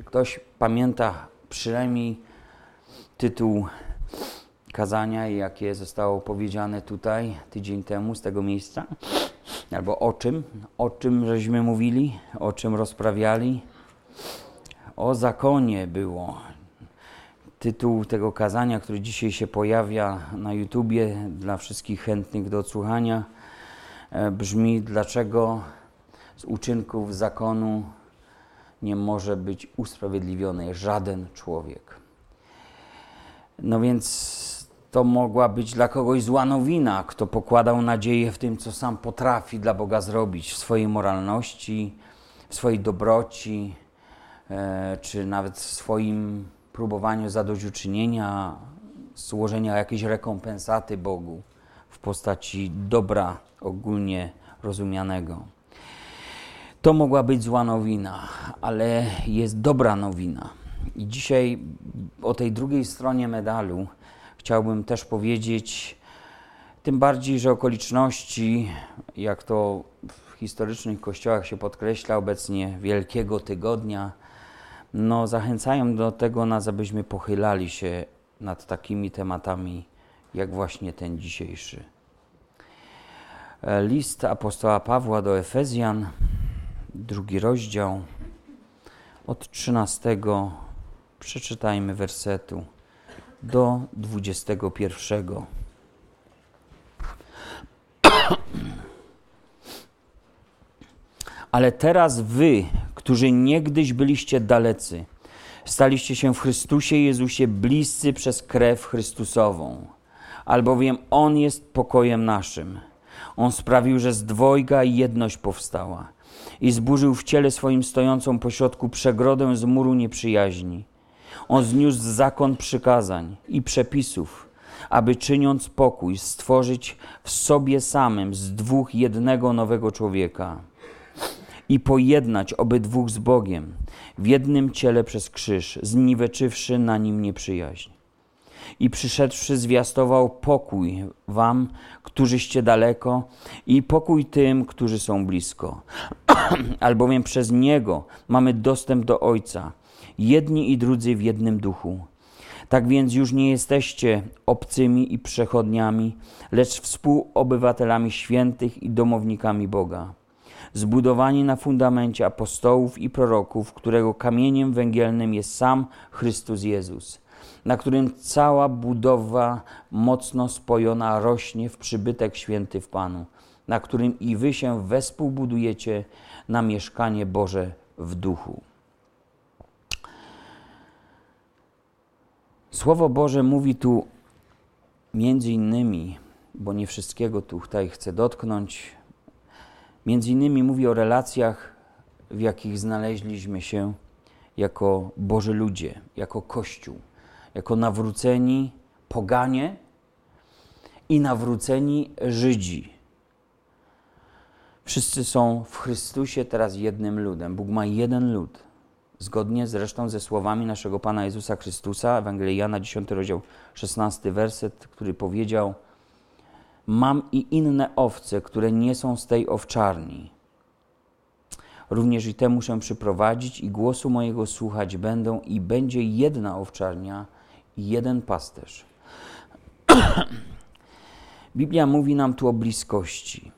Czy ktoś pamięta przynajmniej tytuł kazania, jakie zostało powiedziane tutaj tydzień temu z tego miejsca? Albo o czym? O czym żeśmy mówili? O czym rozprawiali? O zakonie było. Tytuł tego kazania, który dzisiaj się pojawia na YouTubie dla wszystkich chętnych do odsłuchania, e, brzmi: Dlaczego z uczynków zakonu nie może być usprawiedliwiony żaden człowiek? No więc to mogła być dla kogoś zła nowina, kto pokładał nadzieję w tym, co sam potrafi dla Boga zrobić, w swojej moralności, w swojej dobroci, e, czy nawet w swoim próbowaniu zadośćuczynienia, złożenia jakiejś rekompensaty Bogu w postaci dobra ogólnie rozumianego. To mogła być zła nowina, ale jest dobra nowina. I dzisiaj o tej drugiej stronie medalu chciałbym też powiedzieć, tym bardziej, że okoliczności, jak to w historycznych kościołach się podkreśla obecnie, Wielkiego Tygodnia, no, zachęcają do tego nas, abyśmy pochylali się nad takimi tematami, jak właśnie ten dzisiejszy. List apostoła Pawła do Efezjan, drugi rozdział, od 13 przeczytajmy wersetu do 21. Ale teraz wy, którzy niegdyś byliście dalecy, staliście się w Chrystusie Jezusie bliscy przez krew Chrystusową, albowiem On jest pokojem naszym. On sprawił, że z dwojga jedność powstała i zburzył w ciele swoim stojącą pośrodku przegrodę z muru nieprzyjaźni. On zniósł zakon przykazań i przepisów, aby czyniąc pokój, stworzyć w sobie samym z dwóch jednego nowego człowieka i pojednać obydwóch z Bogiem w jednym ciele przez krzyż, zniweczywszy na nim nieprzyjaźń. I przyszedłszy zwiastował pokój wam, którzyście daleko, i pokój tym, którzy są blisko. Albowiem przez Niego mamy dostęp do Ojca, jedni i drudzy w jednym duchu. Tak więc już nie jesteście obcymi i przechodniami, lecz współobywatelami świętych i domownikami Boga zbudowani na fundamencie apostołów i proroków, którego kamieniem węgielnym jest sam Chrystus Jezus, na którym cała budowa mocno spojona rośnie w przybytek święty w Panu, na którym i wy się wespół budujecie na mieszkanie Boże w duchu. Słowo Boże mówi tu między innymi, bo nie wszystkiego tu tutaj chcę dotknąć, Między innymi mówi o relacjach, w jakich znaleźliśmy się jako Boży ludzie, jako Kościół, jako nawróceni poganie i nawróceni Żydzi. Wszyscy są w Chrystusie teraz jednym ludem. Bóg ma jeden lud. Zgodnie zresztą ze słowami naszego Pana Jezusa Chrystusa, Ewangelii Jana, 10 rozdział, 16 werset, który powiedział – Mam i inne owce, które nie są z tej owczarni. Również i te muszę przyprowadzić, i głosu mojego słuchać będą, i będzie jedna owczarnia jeden pasterz. Biblia mówi nam tu o bliskości.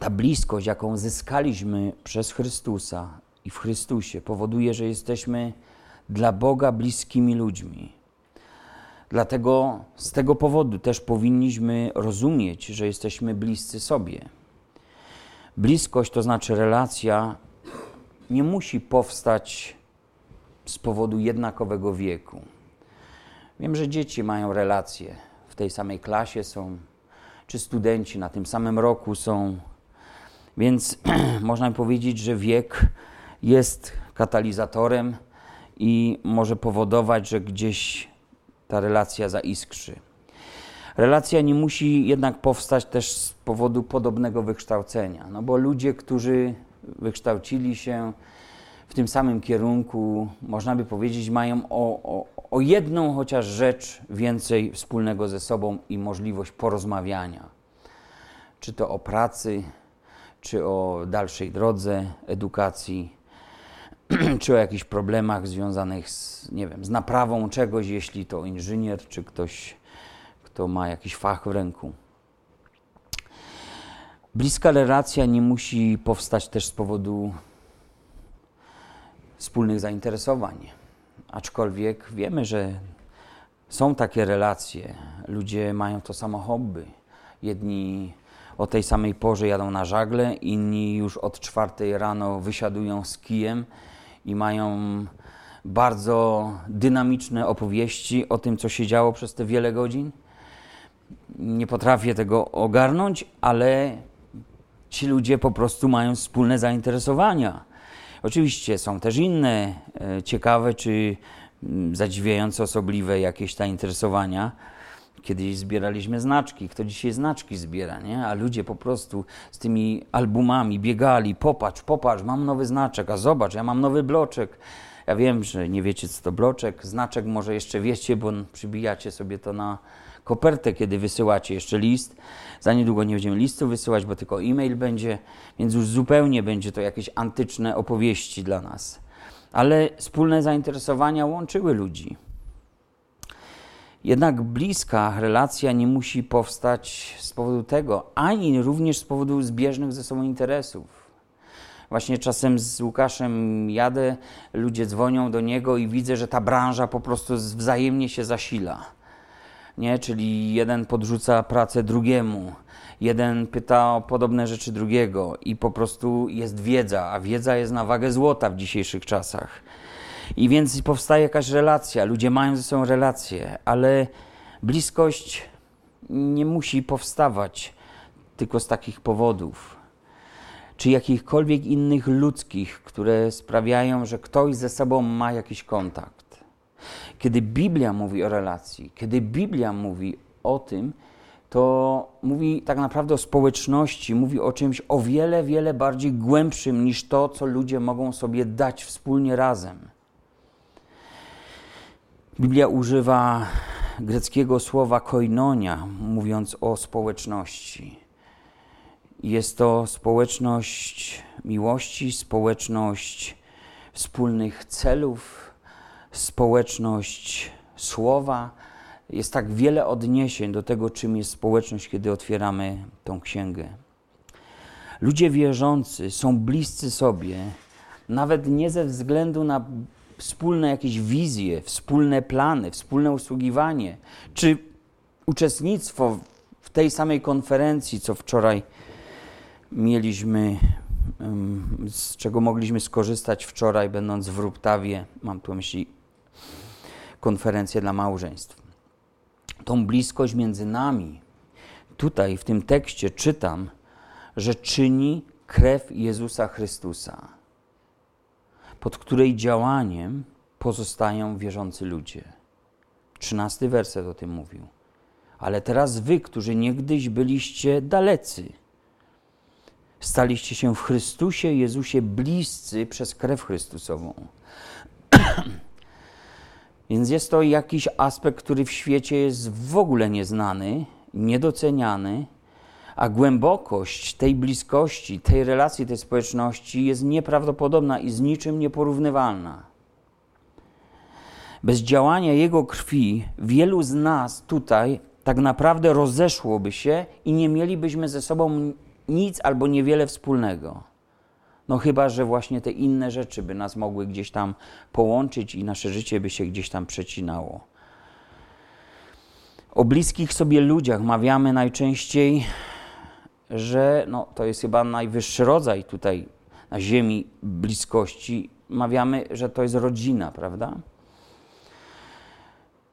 Ta bliskość, jaką zyskaliśmy przez Chrystusa i w Chrystusie, powoduje, że jesteśmy dla Boga bliskimi ludźmi. Dlatego z tego powodu też powinniśmy rozumieć, że jesteśmy bliscy sobie. Bliskość to znaczy relacja nie musi powstać z powodu jednakowego wieku. Wiem, że dzieci mają relacje, w tej samej klasie są, czy studenci na tym samym roku są, więc można powiedzieć, że wiek jest katalizatorem i może powodować, że gdzieś ta relacja zaiskrzy. Relacja nie musi jednak powstać też z powodu podobnego wykształcenia, no bo ludzie, którzy wykształcili się w tym samym kierunku, można by powiedzieć, mają o, o, o jedną chociaż rzecz więcej wspólnego ze sobą i możliwość porozmawiania. Czy to o pracy, czy o dalszej drodze edukacji. czy o jakichś problemach związanych z, nie wiem, z naprawą czegoś, jeśli to inżynier, czy ktoś, kto ma jakiś fach w ręku. Bliska relacja nie musi powstać też z powodu wspólnych zainteresowań. Aczkolwiek wiemy, że są takie relacje. Ludzie mają to samo hobby. Jedni o tej samej porze jadą na żagle, inni już od czwartej rano wysiadują z kijem i mają bardzo dynamiczne opowieści o tym, co się działo przez te wiele godzin. Nie potrafię tego ogarnąć, ale ci ludzie po prostu mają wspólne zainteresowania. Oczywiście są też inne e, ciekawe czy mm, zadziwiające, osobliwe jakieś zainteresowania. Kiedyś zbieraliśmy znaczki, kto dzisiaj znaczki zbiera, nie? A ludzie po prostu z tymi albumami biegali, popatrz, popatrz, mam nowy znaczek, a zobacz, ja mam nowy bloczek. Ja wiem, że nie wiecie, co to bloczek, znaczek może jeszcze wiecie, bo przybijacie sobie to na kopertę, kiedy wysyłacie jeszcze list. Za niedługo nie będziemy listu wysyłać, bo tylko e-mail będzie, więc już zupełnie będzie to jakieś antyczne opowieści dla nas. Ale wspólne zainteresowania łączyły ludzi. Jednak bliska relacja nie musi powstać z powodu tego, ani również z powodu zbieżnych ze sobą interesów. Właśnie czasem z Łukaszem jadę, ludzie dzwonią do niego i widzę, że ta branża po prostu wzajemnie się zasila. Nie? Czyli jeden podrzuca pracę drugiemu, jeden pyta o podobne rzeczy drugiego i po prostu jest wiedza, a wiedza jest na wagę złota w dzisiejszych czasach. I więc powstaje jakaś relacja, ludzie mają ze sobą relacje, ale bliskość nie musi powstawać tylko z takich powodów, czy jakichkolwiek innych ludzkich, które sprawiają, że ktoś ze sobą ma jakiś kontakt. Kiedy Biblia mówi o relacji, kiedy Biblia mówi o tym, to mówi tak naprawdę o społeczności, mówi o czymś o wiele, wiele bardziej głębszym niż to, co ludzie mogą sobie dać wspólnie razem. Biblia używa greckiego słowa koinonia, mówiąc o społeczności. Jest to społeczność miłości, społeczność wspólnych celów, społeczność słowa. Jest tak wiele odniesień do tego, czym jest społeczność, kiedy otwieramy tą księgę. Ludzie wierzący są bliscy sobie, nawet nie ze względu na wspólne jakieś wizje, wspólne plany, wspólne usługiwanie, czy uczestnictwo w tej samej konferencji, co wczoraj mieliśmy, z czego mogliśmy skorzystać wczoraj, będąc w Ruptawie, mam tu myśli konferencję dla małżeństw. Tą bliskość między nami, tutaj w tym tekście czytam, że czyni krew Jezusa Chrystusa pod której działaniem pozostają wierzący ludzie. Trzynasty werset o tym mówił. Ale teraz wy, którzy niegdyś byliście dalecy, staliście się w Chrystusie Jezusie bliscy przez krew Chrystusową. Więc jest to jakiś aspekt, który w świecie jest w ogóle nieznany, niedoceniany, a głębokość tej bliskości, tej relacji, tej społeczności jest nieprawdopodobna i z niczym nieporównywalna. Bez działania Jego krwi wielu z nas tutaj tak naprawdę rozeszłoby się i nie mielibyśmy ze sobą nic albo niewiele wspólnego. No chyba, że właśnie te inne rzeczy by nas mogły gdzieś tam połączyć i nasze życie by się gdzieś tam przecinało. O bliskich sobie ludziach mawiamy najczęściej że no, to jest chyba najwyższy rodzaj tutaj na ziemi bliskości. Mawiamy, że to jest rodzina, prawda?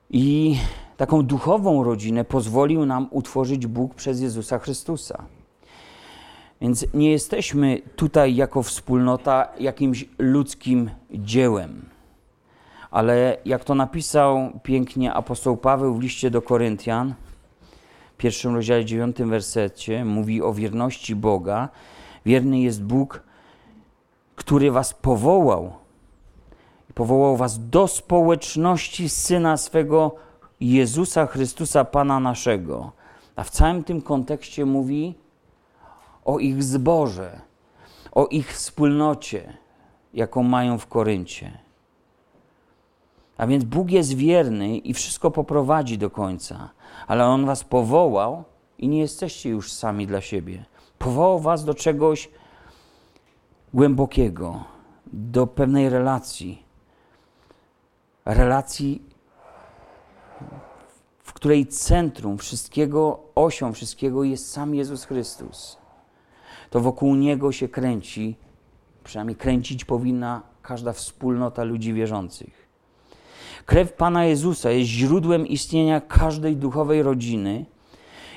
I taką duchową rodzinę pozwolił nam utworzyć Bóg przez Jezusa Chrystusa. Więc nie jesteśmy tutaj jako wspólnota jakimś ludzkim dziełem. Ale jak to napisał pięknie apostoł Paweł w liście do Koryntian, pierwszym rozdziale, dziewiątym wersecie mówi o wierności Boga. Wierny jest Bóg, który was powołał. Powołał was do społeczności Syna swego Jezusa Chrystusa, Pana naszego. A w całym tym kontekście mówi o ich zborze, o ich wspólnocie. jaką mają w Koryncie. A więc Bóg jest wierny i wszystko poprowadzi do końca, ale On was powołał i nie jesteście już sami dla siebie. Powołał was do czegoś głębokiego, do pewnej relacji. Relacji, w której centrum wszystkiego, osią wszystkiego jest sam Jezus Chrystus. To wokół Niego się kręci, przynajmniej kręcić powinna każda wspólnota ludzi wierzących. Krew Pana Jezusa jest źródłem istnienia każdej duchowej rodziny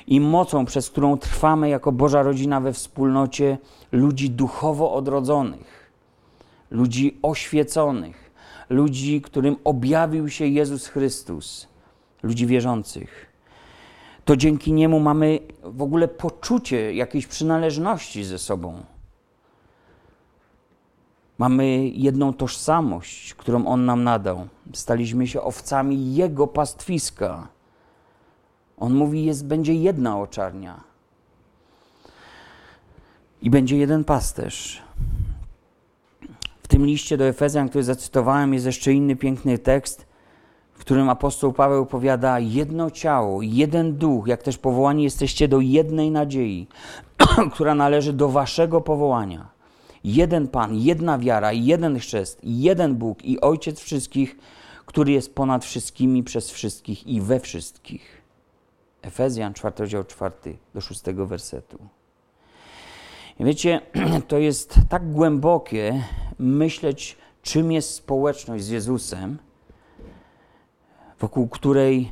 i mocą, przez którą trwamy jako Boża rodzina we wspólnocie ludzi duchowo odrodzonych, ludzi oświeconych, ludzi, którym objawił się Jezus Chrystus, ludzi wierzących. To dzięki niemu mamy w ogóle poczucie jakiejś przynależności ze sobą. Mamy jedną tożsamość, którą On nam nadał. Staliśmy się owcami Jego pastwiska. On mówi, jest, będzie jedna oczarnia i będzie jeden pasterz. W tym liście do Efezjan, który zacytowałem, jest jeszcze inny piękny tekst, w którym apostoł Paweł powiada: jedno ciało, jeden duch, jak też powołani jesteście do jednej nadziei, która należy do waszego powołania. Jeden Pan, jedna wiara, jeden chrzest, jeden Bóg i Ojciec wszystkich, który jest ponad wszystkimi, przez wszystkich i we wszystkich. Efezjan, 4 rozdział 4 do 6 wersetu. I wiecie, to jest tak głębokie myśleć, czym jest społeczność z Jezusem, wokół której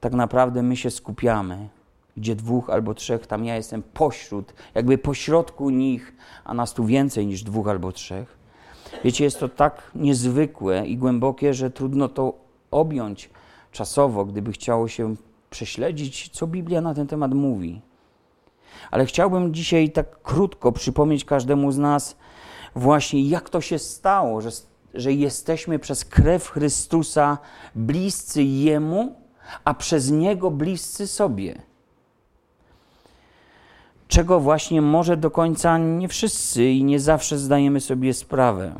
tak naprawdę my się skupiamy, gdzie dwóch albo trzech, tam ja jestem pośród, jakby pośrodku nich, a nas tu więcej niż dwóch albo trzech. Wiecie, jest to tak niezwykłe i głębokie, że trudno to objąć czasowo, gdyby chciało się prześledzić, co Biblia na ten temat mówi. Ale chciałbym dzisiaj tak krótko przypomnieć każdemu z nas właśnie, jak to się stało, że, że jesteśmy przez krew Chrystusa bliscy Jemu, a przez Niego bliscy sobie. Czego właśnie może do końca nie wszyscy i nie zawsze zdajemy sobie sprawę.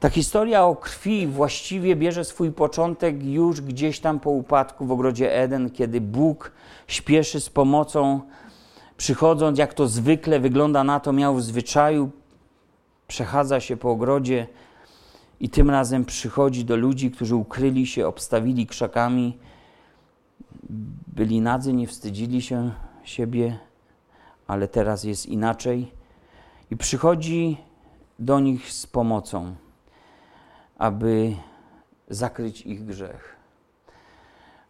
Ta historia o krwi właściwie bierze swój początek już gdzieś tam po upadku w ogrodzie Eden, kiedy Bóg śpieszy z pomocą, przychodząc, jak to zwykle wygląda na to, miał w zwyczaju, przechadza się po ogrodzie i tym razem przychodzi do ludzi, którzy ukryli się, obstawili krzakami, byli nadzy, nie wstydzili się siebie, ale teraz jest inaczej. I przychodzi do nich z pomocą aby zakryć ich grzech.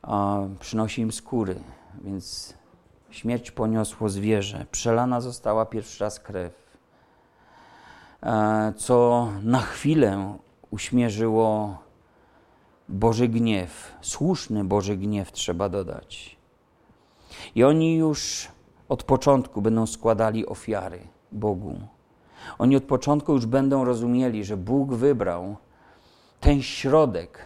A przynosi im skóry, więc śmierć poniosło zwierzę. Przelana została pierwszy raz krew, co na chwilę uśmierzyło Boży gniew, słuszny Boży gniew trzeba dodać. I oni już od początku będą składali ofiary Bogu. Oni od początku już będą rozumieli, że Bóg wybrał ten środek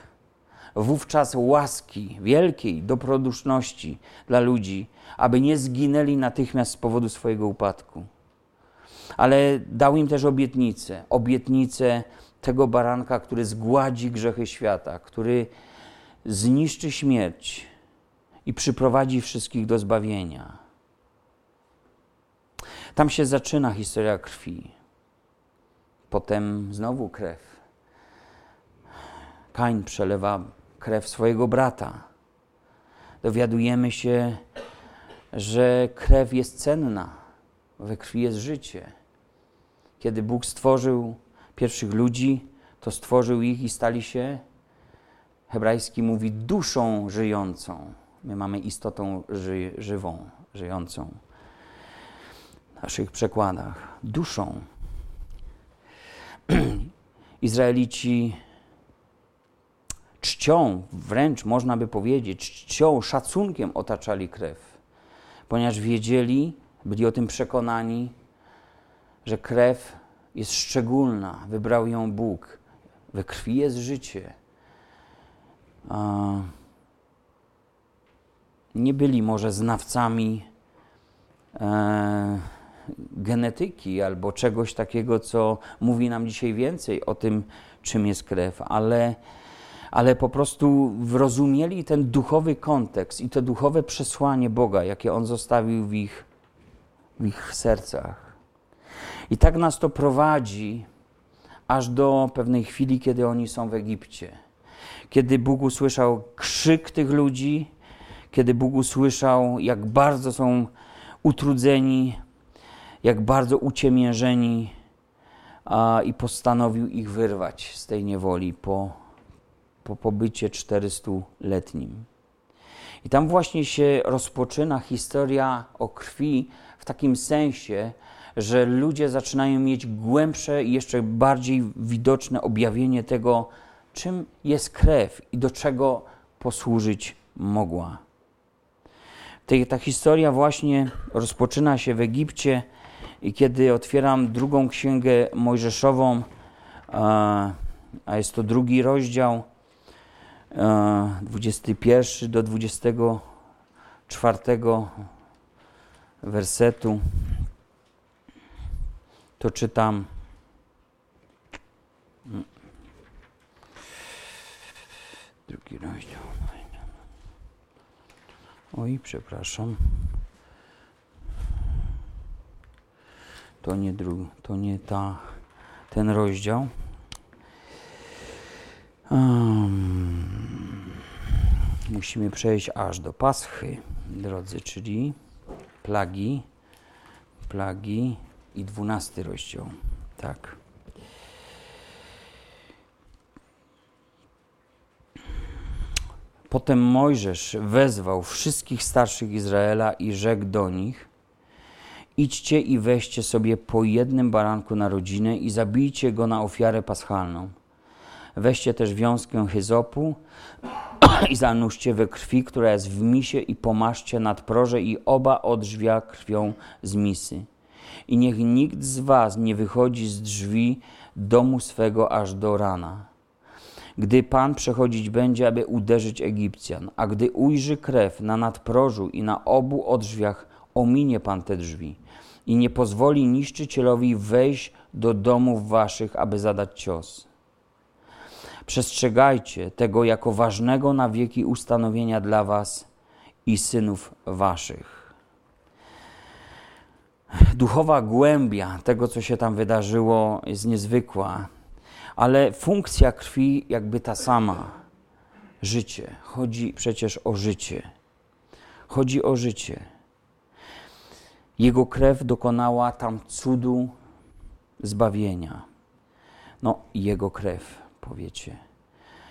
wówczas łaski wielkiej dobroduszności dla ludzi, aby nie zginęli natychmiast z powodu swojego upadku. Ale dał im też obietnicę, obietnicę tego baranka, który zgładzi grzechy świata, który zniszczy śmierć i przyprowadzi wszystkich do zbawienia. Tam się zaczyna historia krwi. Potem znowu krew Kain przelewa krew swojego brata. Dowiadujemy się, że krew jest cenna, we krwi jest życie. Kiedy Bóg stworzył pierwszych ludzi, to stworzył ich i stali się, hebrajski mówi, duszą żyjącą. My mamy istotą ży żywą, żyjącą. W naszych przekładach. Duszą. Izraelici czcią, wręcz można by powiedzieć, czcią, szacunkiem otaczali krew, ponieważ wiedzieli, byli o tym przekonani, że krew jest szczególna, wybrał ją Bóg. We krwi jest życie. Nie byli może znawcami e, genetyki albo czegoś takiego, co mówi nam dzisiaj więcej o tym, czym jest krew, ale, ale po prostu zrozumieli ten duchowy kontekst i to duchowe przesłanie Boga, jakie On zostawił w ich, w ich sercach. I tak nas to prowadzi aż do pewnej chwili, kiedy oni są w Egipcie. Kiedy Bóg usłyszał krzyk tych ludzi, kiedy Bóg usłyszał, jak bardzo są utrudzeni, jak bardzo uciemiężeni a, i postanowił ich wyrwać z tej niewoli po, po pobycie 400-letnim. I tam właśnie się rozpoczyna historia o krwi w takim sensie, że ludzie zaczynają mieć głębsze i jeszcze bardziej widoczne objawienie tego, czym jest krew i do czego posłużyć mogła. Ta historia właśnie rozpoczyna się w Egipcie i kiedy otwieram drugą księgę Mojżeszową, a jest to drugi rozdział, 21 do 24 wersetu, to czytam. Drugi rozdział. Oj, przepraszam. To nie, dru, to nie ta, ten rozdział. Um, musimy przejść aż do Paschy, drodzy, czyli plagi, plagi i dwunasty rozdział. Tak. Potem Mojżesz wezwał wszystkich starszych Izraela i rzekł do nich: Idźcie i weźcie sobie po jednym baranku na rodzinę i zabijcie go na ofiarę paschalną. Weźcie też wiązkę hyzopu i zanurzcie we krwi, która jest w misie i pomaszcie nadproże i oba odrzwia krwią z misy. I niech nikt z was nie wychodzi z drzwi domu swego aż do rana gdy Pan przechodzić będzie, aby uderzyć Egipcjan, a gdy ujrzy krew na nadprożu i na obu odrzwiach, ominie Pan te drzwi i nie pozwoli niszczycielowi wejść do domów waszych, aby zadać cios. Przestrzegajcie tego jako ważnego na wieki ustanowienia dla was i synów waszych. Duchowa głębia tego, co się tam wydarzyło, jest niezwykła ale funkcja krwi jakby ta sama. Życie. Chodzi przecież o życie. Chodzi o życie. Jego krew dokonała tam cudu zbawienia. No, jego krew, powiecie.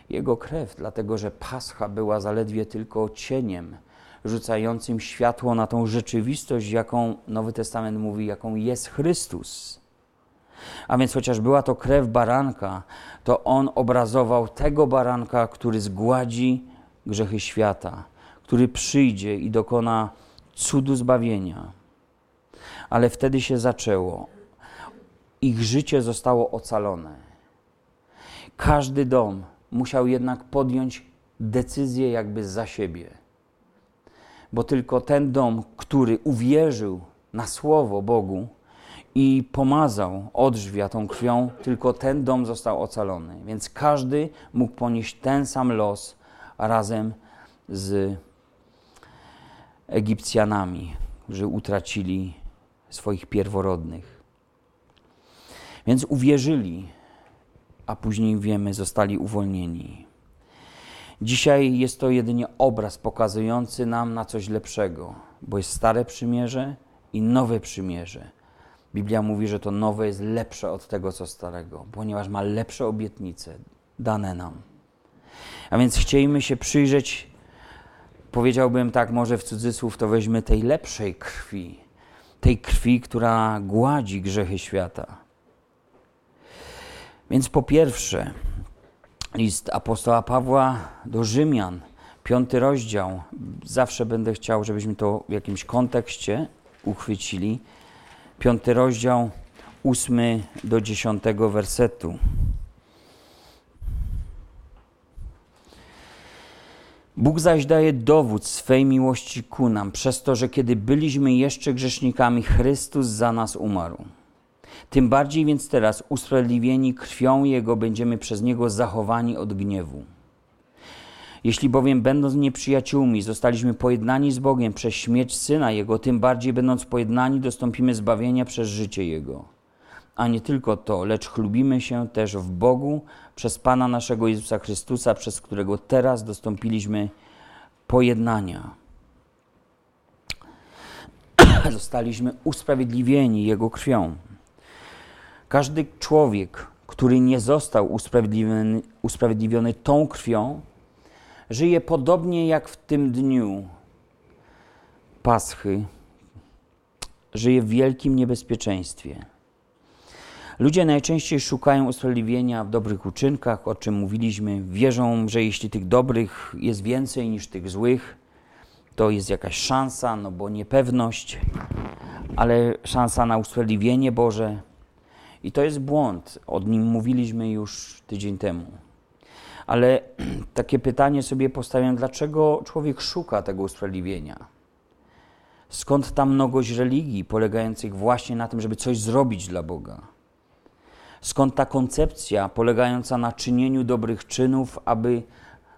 Jego krew, dlatego że Pascha była zaledwie tylko cieniem rzucającym światło na tą rzeczywistość, jaką Nowy Testament mówi, jaką jest Chrystus. A więc chociaż była to krew baranka, to on obrazował tego baranka, który zgładzi grzechy świata, który przyjdzie i dokona cudu zbawienia. Ale wtedy się zaczęło. Ich życie zostało ocalone. Każdy dom musiał jednak podjąć decyzję jakby za siebie. Bo tylko ten dom, który uwierzył na słowo Bogu, i pomazał odrzwia tą krwią, tylko ten dom został ocalony. Więc każdy mógł ponieść ten sam los razem z Egipcjanami, którzy utracili swoich pierworodnych. Więc uwierzyli, a później wiemy, zostali uwolnieni. Dzisiaj jest to jedynie obraz pokazujący nam na coś lepszego, bo jest stare przymierze i nowe przymierze Biblia mówi, że to nowe jest lepsze od tego, co starego, ponieważ ma lepsze obietnice dane nam. A więc chcielibyśmy się przyjrzeć, powiedziałbym tak, może w cudzysłów, to weźmy tej lepszej krwi, tej krwi, która gładzi grzechy świata. Więc po pierwsze, list apostoła Pawła do Rzymian, piąty rozdział. Zawsze będę chciał, żebyśmy to w jakimś kontekście uchwycili piąty rozdział, ósmy do dziesiątego wersetu. Bóg zaś daje dowód swej miłości ku nam, przez to, że kiedy byliśmy jeszcze grzesznikami, Chrystus za nas umarł. Tym bardziej więc teraz, usprawiedliwieni krwią Jego, będziemy przez Niego zachowani od gniewu. Jeśli bowiem, będąc nieprzyjaciółmi, zostaliśmy pojednani z Bogiem przez śmierć Syna Jego, tym bardziej, będąc pojednani, dostąpimy zbawienia przez życie Jego. A nie tylko to, lecz chlubimy się też w Bogu przez Pana naszego Jezusa Chrystusa, przez którego teraz dostąpiliśmy pojednania. Zostaliśmy usprawiedliwieni Jego krwią. Każdy człowiek, który nie został usprawiedliwiony, usprawiedliwiony tą krwią, żyje podobnie jak w tym dniu Paschy, żyje w wielkim niebezpieczeństwie. Ludzie najczęściej szukają usprawiedliwienia w dobrych uczynkach, o czym mówiliśmy. Wierzą, że jeśli tych dobrych jest więcej niż tych złych, to jest jakaś szansa, no bo niepewność, ale szansa na usprawiedliwienie Boże. I to jest błąd. O nim mówiliśmy już tydzień temu. Ale takie pytanie sobie postawiam, dlaczego człowiek szuka tego usprawiedliwienia? Skąd ta mnogość religii polegających właśnie na tym, żeby coś zrobić dla Boga? Skąd ta koncepcja polegająca na czynieniu dobrych czynów, aby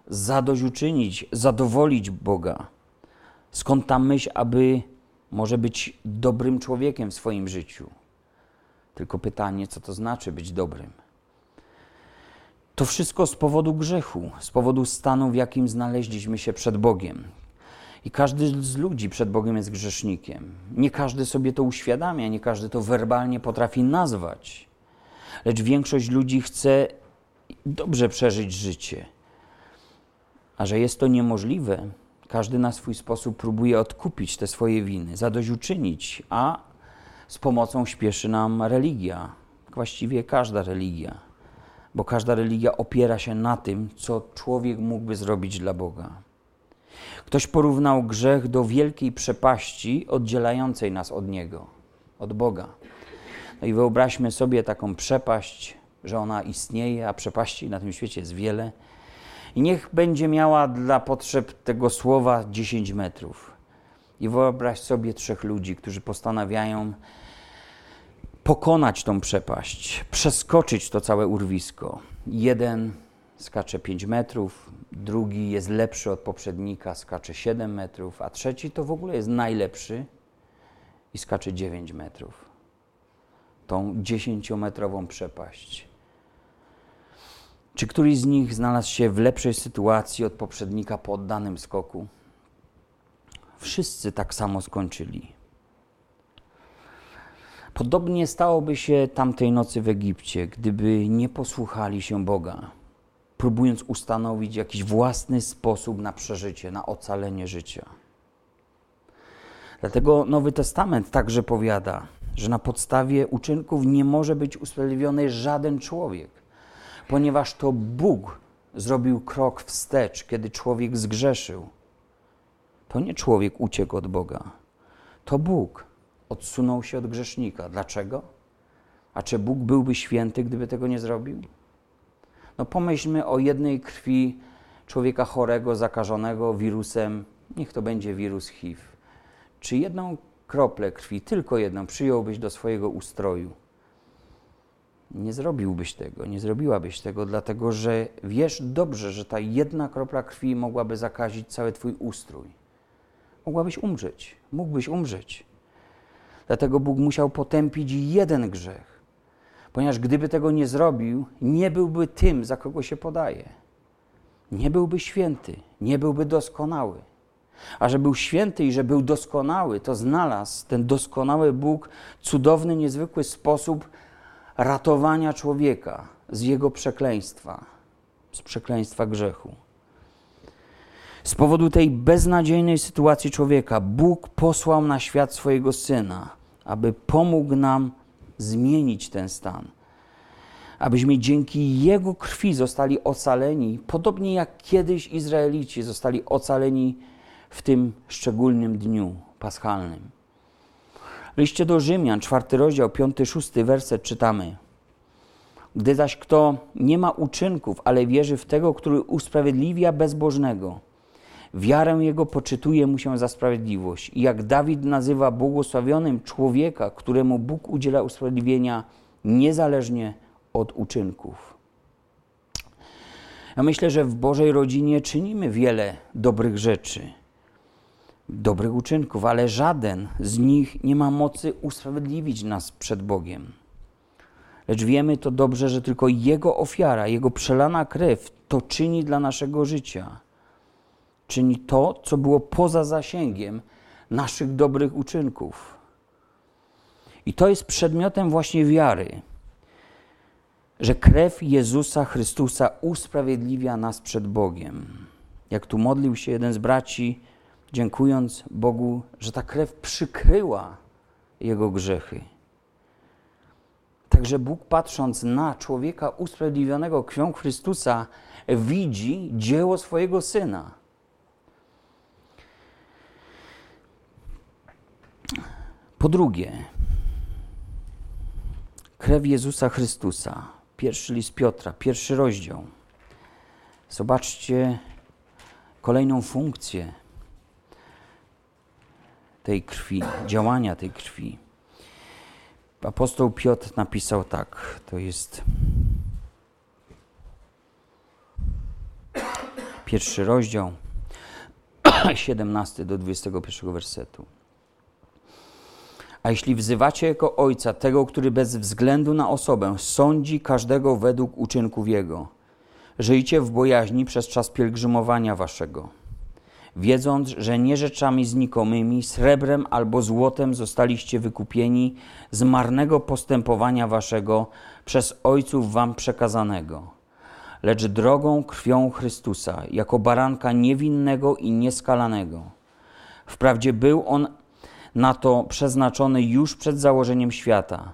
zadośćuczynić, zadowolić Boga? Skąd ta myśl, aby może być dobrym człowiekiem w swoim życiu? Tylko pytanie, co to znaczy być dobrym? To wszystko z powodu grzechu, z powodu stanu, w jakim znaleźliśmy się przed Bogiem. I każdy z ludzi przed Bogiem jest grzesznikiem. Nie każdy sobie to uświadamia, nie każdy to werbalnie potrafi nazwać. Lecz większość ludzi chce dobrze przeżyć życie. A że jest to niemożliwe, każdy na swój sposób próbuje odkupić te swoje winy, zadośćuczynić, a z pomocą śpieszy nam religia. Właściwie każda religia bo każda religia opiera się na tym, co człowiek mógłby zrobić dla Boga. Ktoś porównał grzech do wielkiej przepaści oddzielającej nas od Niego, od Boga. No i wyobraźmy sobie taką przepaść, że ona istnieje, a przepaści na tym świecie jest wiele. I niech będzie miała dla potrzeb tego słowa 10 metrów. I wyobraź sobie trzech ludzi, którzy postanawiają pokonać tą przepaść, przeskoczyć to całe urwisko. Jeden skacze 5 metrów, drugi jest lepszy od poprzednika, skacze 7 metrów, a trzeci to w ogóle jest najlepszy i skacze 9 metrów. Tą 10-metrową przepaść. Czy któryś z nich znalazł się w lepszej sytuacji od poprzednika po oddanym skoku? Wszyscy tak samo skończyli. Podobnie stałoby się tamtej nocy w Egipcie, gdyby nie posłuchali się Boga, próbując ustanowić jakiś własny sposób na przeżycie, na ocalenie życia. Dlatego Nowy Testament także powiada, że na podstawie uczynków nie może być usprawiedliwiony żaden człowiek, ponieważ to Bóg zrobił krok wstecz, kiedy człowiek zgrzeszył. To nie człowiek uciekł od Boga, to Bóg odsunął się od grzesznika. Dlaczego? A czy Bóg byłby święty, gdyby tego nie zrobił? No pomyślmy o jednej krwi człowieka chorego, zakażonego wirusem, niech to będzie wirus HIV. Czy jedną kroplę krwi, tylko jedną, przyjąłbyś do swojego ustroju? Nie zrobiłbyś tego, nie zrobiłabyś tego, dlatego że wiesz dobrze, że ta jedna kropla krwi mogłaby zakazić cały Twój ustrój. Mogłabyś umrzeć, mógłbyś umrzeć. Dlatego Bóg musiał potępić jeden grzech, ponieważ gdyby tego nie zrobił, nie byłby tym, za kogo się podaje. Nie byłby święty, nie byłby doskonały. A że był święty i że był doskonały, to znalazł ten doskonały Bóg cudowny, niezwykły sposób ratowania człowieka z jego przekleństwa, z przekleństwa grzechu. Z powodu tej beznadziejnej sytuacji człowieka, Bóg posłał na świat swojego syna, aby pomógł nam zmienić ten stan. Abyśmy dzięki Jego krwi zostali ocaleni, podobnie jak kiedyś Izraelici zostali ocaleni w tym szczególnym dniu paschalnym. W liście do Rzymian, czwarty rozdział, piąty, szósty werset czytamy. Gdy zaś kto nie ma uczynków, ale wierzy w tego, który usprawiedliwia bezbożnego, Wiarę jego poczytuje mu się za sprawiedliwość. I jak Dawid nazywa błogosławionym człowieka, któremu Bóg udziela usprawiedliwienia niezależnie od uczynków. Ja myślę, że w Bożej rodzinie czynimy wiele dobrych rzeczy, dobrych uczynków, ale żaden z nich nie ma mocy usprawiedliwić nas przed Bogiem. Lecz wiemy to dobrze, że tylko Jego ofiara, Jego przelana krew to czyni dla naszego życia. Czyni to, co było poza zasięgiem naszych dobrych uczynków. I to jest przedmiotem właśnie wiary, że krew Jezusa Chrystusa usprawiedliwia nas przed Bogiem. Jak tu modlił się jeden z braci, dziękując Bogu, że ta krew przykryła jego grzechy. Także Bóg, patrząc na człowieka usprawiedliwionego krwią Chrystusa, widzi dzieło swojego syna. Po drugie, krew Jezusa Chrystusa. Pierwszy list Piotra, pierwszy rozdział. Zobaczcie kolejną funkcję tej krwi, działania tej krwi. Apostoł Piotr napisał tak, to jest pierwszy rozdział, 17 do 21 wersetu. A jeśli wzywacie jako Ojca tego, który bez względu na osobę sądzi każdego według uczynków Jego, żyjcie w bojaźni przez czas pielgrzymowania waszego wiedząc, że nie rzeczami znikomymi, srebrem albo złotem zostaliście wykupieni z marnego postępowania waszego przez ojców wam przekazanego, lecz drogą krwią Chrystusa, jako baranka niewinnego i nieskalanego. Wprawdzie był on na to przeznaczony już przed założeniem świata,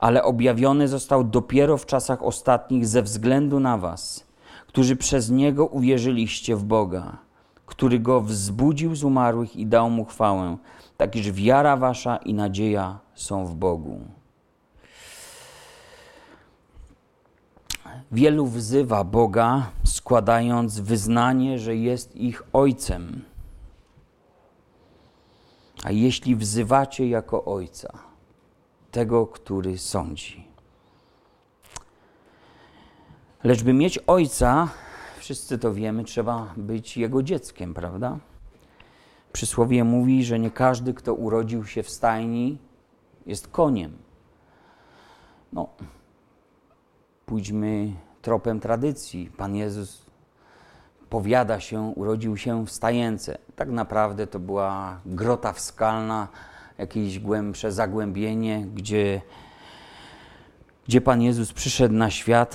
ale objawiony został dopiero w czasach ostatnich ze względu na was, którzy przez niego uwierzyliście w Boga który go wzbudził z umarłych i dał mu chwałę, tak iż wiara wasza i nadzieja są w Bogu. Wielu wzywa Boga, składając wyznanie, że jest ich Ojcem. A jeśli wzywacie jako Ojca, tego, który sądzi. Lecz by mieć Ojca, wszyscy to wiemy, trzeba być Jego dzieckiem, prawda? Przysłowie mówi, że nie każdy, kto urodził się w stajni, jest koniem. No, pójdźmy tropem tradycji. Pan Jezus powiada się, urodził się w stajence. Tak naprawdę to była grota wskalna, jakieś głębsze zagłębienie, gdzie, gdzie Pan Jezus przyszedł na świat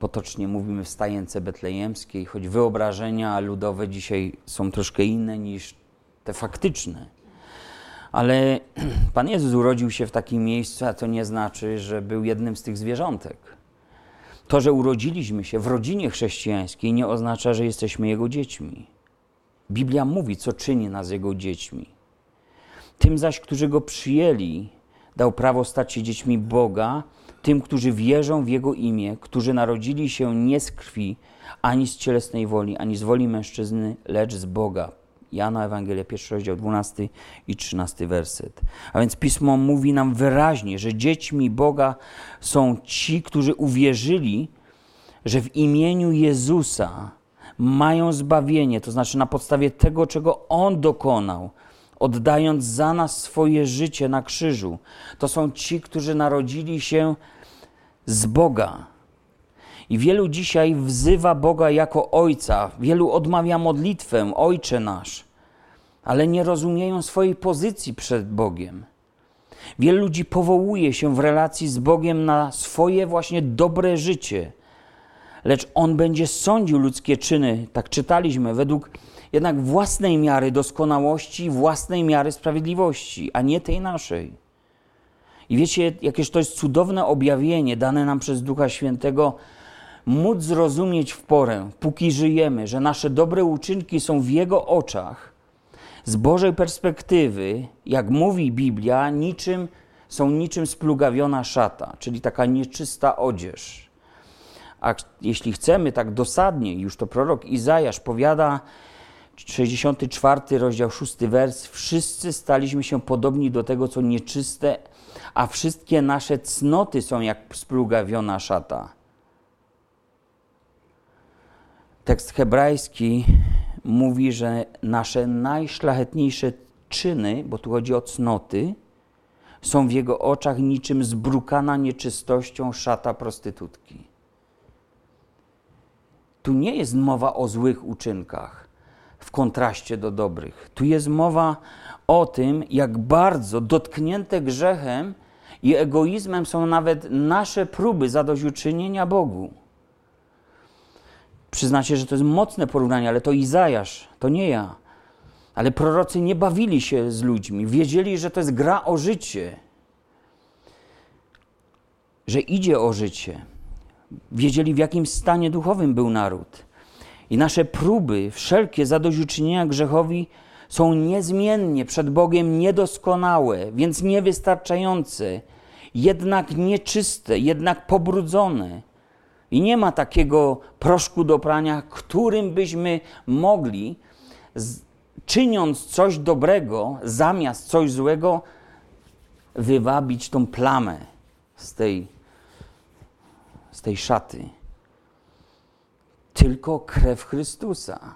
potocznie mówimy w stajence betlejemskiej, choć wyobrażenia ludowe dzisiaj są troszkę inne niż te faktyczne. Ale Pan Jezus urodził się w takim miejscu, a to nie znaczy, że był jednym z tych zwierzątek. To, że urodziliśmy się w rodzinie chrześcijańskiej, nie oznacza, że jesteśmy Jego dziećmi. Biblia mówi, co czyni nas Jego dziećmi. Tym zaś, którzy Go przyjęli, dał prawo stać się dziećmi Boga, tym, którzy wierzą w Jego imię, którzy narodzili się nie z krwi, ani z cielesnej woli, ani z woli mężczyzny, lecz z Boga. Jana Ewangelia, pierwszy rozdział, 12 i 13 werset. A więc Pismo mówi nam wyraźnie, że dziećmi Boga są ci, którzy uwierzyli, że w imieniu Jezusa mają zbawienie, to znaczy na podstawie tego, czego On dokonał, oddając za nas swoje życie na krzyżu. To są ci, którzy narodzili się z Boga. I wielu dzisiaj wzywa Boga jako Ojca, wielu odmawia modlitwę, Ojcze nasz, ale nie rozumieją swojej pozycji przed Bogiem. Wielu ludzi powołuje się w relacji z Bogiem na swoje właśnie dobre życie, lecz On będzie sądził ludzkie czyny, tak czytaliśmy, według jednak własnej miary doskonałości, własnej miary sprawiedliwości, a nie tej naszej. I wiecie, jakież to jest cudowne objawienie dane nam przez Ducha Świętego, móc zrozumieć w porę, póki żyjemy, że nasze dobre uczynki są w Jego oczach, z Bożej perspektywy, jak mówi Biblia, niczym, są niczym splugawiona szata, czyli taka nieczysta odzież. A jeśli chcemy tak dosadnie, już to prorok Izajasz powiada, 64 rozdział 6 wers. Wszyscy staliśmy się podobni do tego, co nieczyste, a wszystkie nasze cnoty są jak splugawiona szata. Tekst hebrajski mówi, że nasze najszlachetniejsze czyny, bo tu chodzi o cnoty, są w jego oczach niczym zbrukana nieczystością szata prostytutki. Tu nie jest mowa o złych uczynkach w kontraście do dobrych. Tu jest mowa o tym, jak bardzo dotknięte grzechem i egoizmem są nawet nasze próby zadośćuczynienia Bogu. Przyznacie, że to jest mocne porównanie, ale to Izajasz, to nie ja. Ale prorocy nie bawili się z ludźmi, wiedzieli, że to jest gra o życie, że idzie o życie. Wiedzieli, w jakim stanie duchowym był naród. I nasze próby, wszelkie zadośćuczynienia grzechowi są niezmiennie przed Bogiem niedoskonałe, więc niewystarczające, jednak nieczyste, jednak pobrudzone. I nie ma takiego proszku do prania, którym byśmy mogli, czyniąc coś dobrego, zamiast coś złego, wywabić tą plamę z tej, z tej szaty. Tylko krew Chrystusa.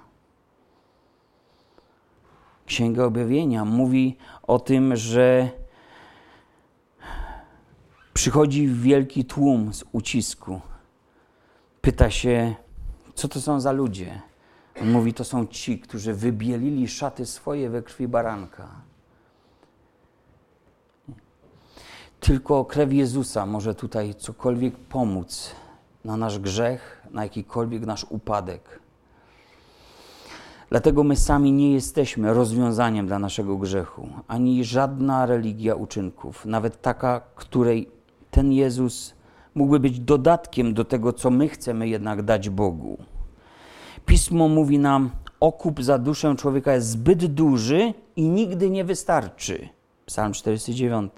Księga Objawienia mówi o tym, że przychodzi wielki tłum z ucisku. Pyta się, co to są za ludzie? On mówi, to są ci, którzy wybielili szaty swoje we krwi baranka. Tylko krew Jezusa może tutaj cokolwiek pomóc na nasz grzech, na jakikolwiek nasz upadek. Dlatego my sami nie jesteśmy rozwiązaniem dla naszego grzechu, ani żadna religia uczynków, nawet taka, której ten Jezus mógłby być dodatkiem do tego, co my chcemy jednak dać Bogu. Pismo mówi nam, okup za duszę człowieka jest zbyt duży i nigdy nie wystarczy. Psalm 49.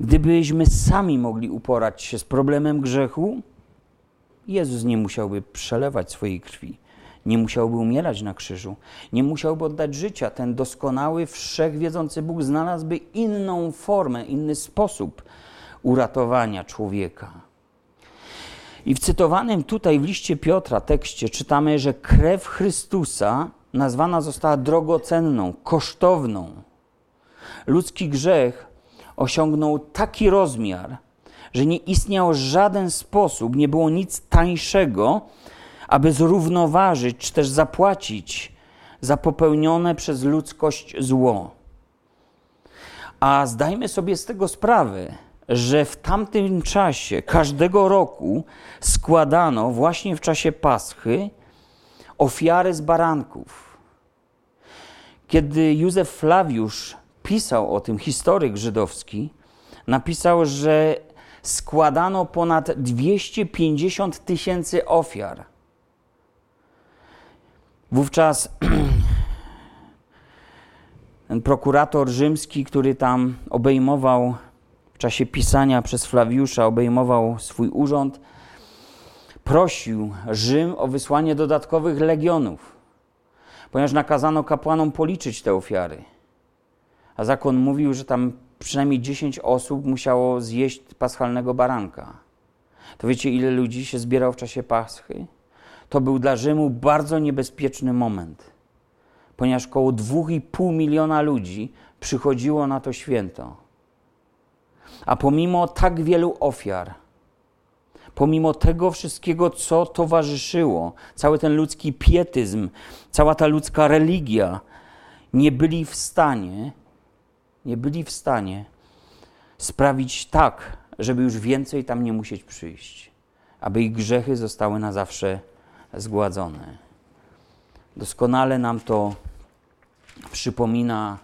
Gdybyśmy sami mogli uporać się z problemem grzechu, Jezus nie musiałby przelewać swojej krwi, nie musiałby umierać na krzyżu, nie musiałby oddać życia. Ten doskonały, wszechwiedzący Bóg znalazłby inną formę, inny sposób uratowania człowieka. I w cytowanym tutaj w liście Piotra tekście czytamy, że krew Chrystusa nazwana została drogocenną, kosztowną. Ludzki grzech osiągnął taki rozmiar, że nie istniał żaden sposób, nie było nic tańszego, aby zrównoważyć czy też zapłacić za popełnione przez ludzkość zło. A zdajmy sobie z tego sprawę, że w tamtym czasie, każdego roku, składano właśnie w czasie Paschy ofiary z baranków. Kiedy Józef Flawiusz pisał o tym, historyk żydowski, napisał, że składano ponad 250 tysięcy ofiar. Wówczas ten prokurator rzymski, który tam obejmował w czasie pisania przez Flawiusza, obejmował swój urząd, prosił Rzym o wysłanie dodatkowych legionów, ponieważ nakazano kapłanom policzyć te ofiary. A zakon mówił, że tam przynajmniej 10 osób musiało zjeść paschalnego baranka. To wiecie, ile ludzi się zbierał w czasie Paschy? To był dla Rzymu bardzo niebezpieczny moment, ponieważ około 2,5 miliona ludzi przychodziło na to święto. A pomimo tak wielu ofiar, pomimo tego wszystkiego, co towarzyszyło, cały ten ludzki pietyzm, cała ta ludzka religia, nie byli w stanie nie byli w stanie sprawić tak, żeby już więcej tam nie musieć przyjść, aby ich grzechy zostały na zawsze zgładzone. Doskonale nam to przypomina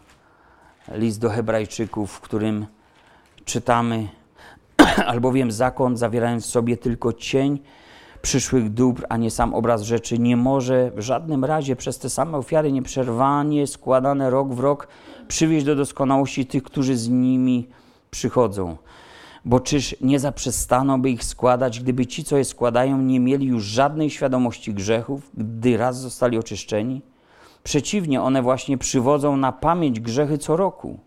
list do Hebrajczyków, w którym czytamy, albowiem zakon zawierając w sobie tylko cień przyszłych dóbr, a nie sam obraz rzeczy, nie może w żadnym razie przez te same ofiary nieprzerwanie składane rok w rok przywieźć do doskonałości tych, którzy z nimi przychodzą. Bo czyż nie zaprzestano by ich składać, gdyby ci, co je składają, nie mieli już żadnej świadomości grzechów, gdy raz zostali oczyszczeni? Przeciwnie, one właśnie przywodzą na pamięć grzechy co roku.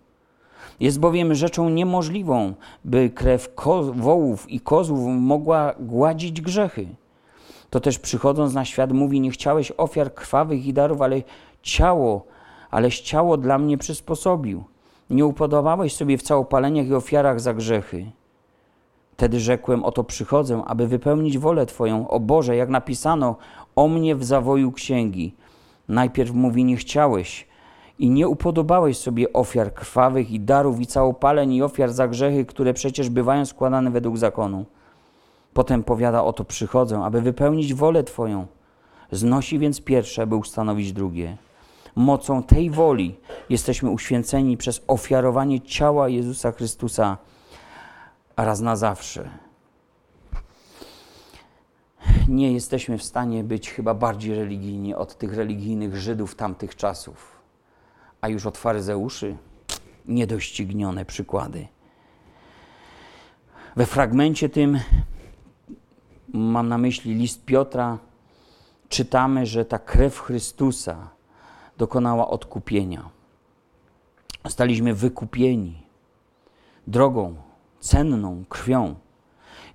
Jest bowiem rzeczą niemożliwą, by krew wołów i kozłów mogła gładzić grzechy. To też przychodząc na świat mówi, nie chciałeś ofiar krwawych i darów, ale ciało, aleś ciało dla mnie przysposobił. Nie upodobałeś sobie w całopaleniach i ofiarach za grzechy. Wtedy rzekłem, oto przychodzę, aby wypełnić wolę Twoją. O Boże, jak napisano o mnie w zawoju księgi. Najpierw mówi, nie chciałeś i nie upodobałeś sobie ofiar krwawych i darów i całopaleń i ofiar za grzechy, które przecież bywają składane według zakonu. Potem powiada, oto przychodzę, aby wypełnić wolę Twoją. Znosi więc pierwsze, aby ustanowić drugie. Mocą tej woli jesteśmy uświęceni przez ofiarowanie ciała Jezusa Chrystusa raz na zawsze. Nie jesteśmy w stanie być chyba bardziej religijni od tych religijnych Żydów tamtych czasów, a już od faryzeuszy niedoścignione przykłady. We fragmencie tym, mam na myśli list Piotra, czytamy, że ta krew Chrystusa dokonała odkupienia. Staliśmy wykupieni drogą cenną krwią.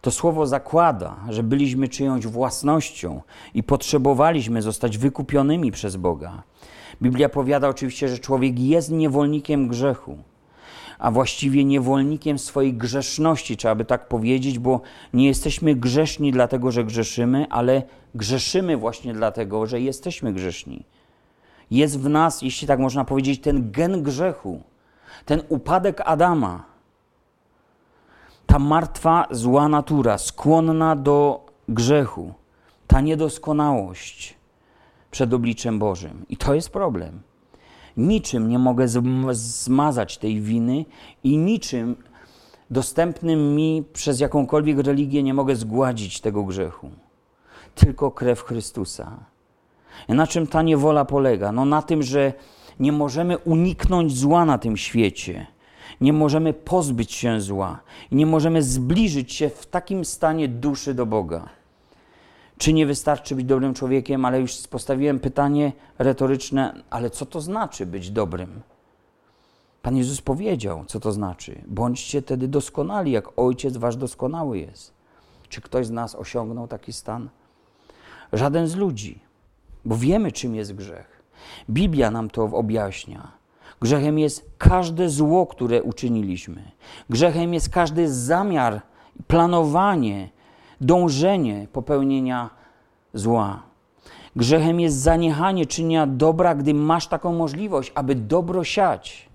To słowo zakłada, że byliśmy czyjąś własnością i potrzebowaliśmy zostać wykupionymi przez Boga. Biblia powiada oczywiście, że człowiek jest niewolnikiem grzechu, a właściwie niewolnikiem swojej grzeszności, trzeba by tak powiedzieć, bo nie jesteśmy grzeszni dlatego, że grzeszymy, ale grzeszymy właśnie dlatego, że jesteśmy grzeszni. Jest w nas, jeśli tak można powiedzieć, ten gen grzechu, ten upadek Adama ta martwa, zła natura, skłonna do grzechu, ta niedoskonałość przed obliczem Bożym. I to jest problem. Niczym nie mogę zmazać tej winy i niczym dostępnym mi przez jakąkolwiek religię nie mogę zgładzić tego grzechu. Tylko krew Chrystusa. Na czym ta niewola polega? No na tym, że nie możemy uniknąć zła na tym świecie nie możemy pozbyć się zła nie możemy zbliżyć się w takim stanie duszy do Boga. Czy nie wystarczy być dobrym człowiekiem, ale już postawiłem pytanie retoryczne, ale co to znaczy być dobrym? Pan Jezus powiedział, co to znaczy. Bądźcie wtedy doskonali, jak Ojciec Wasz doskonały jest. Czy ktoś z nas osiągnął taki stan? Żaden z ludzi, bo wiemy, czym jest grzech. Biblia nam to objaśnia. Grzechem jest każde zło, które uczyniliśmy. Grzechem jest każdy zamiar, planowanie, dążenie popełnienia zła. Grzechem jest zaniechanie czynienia dobra, gdy masz taką możliwość, aby dobro siać.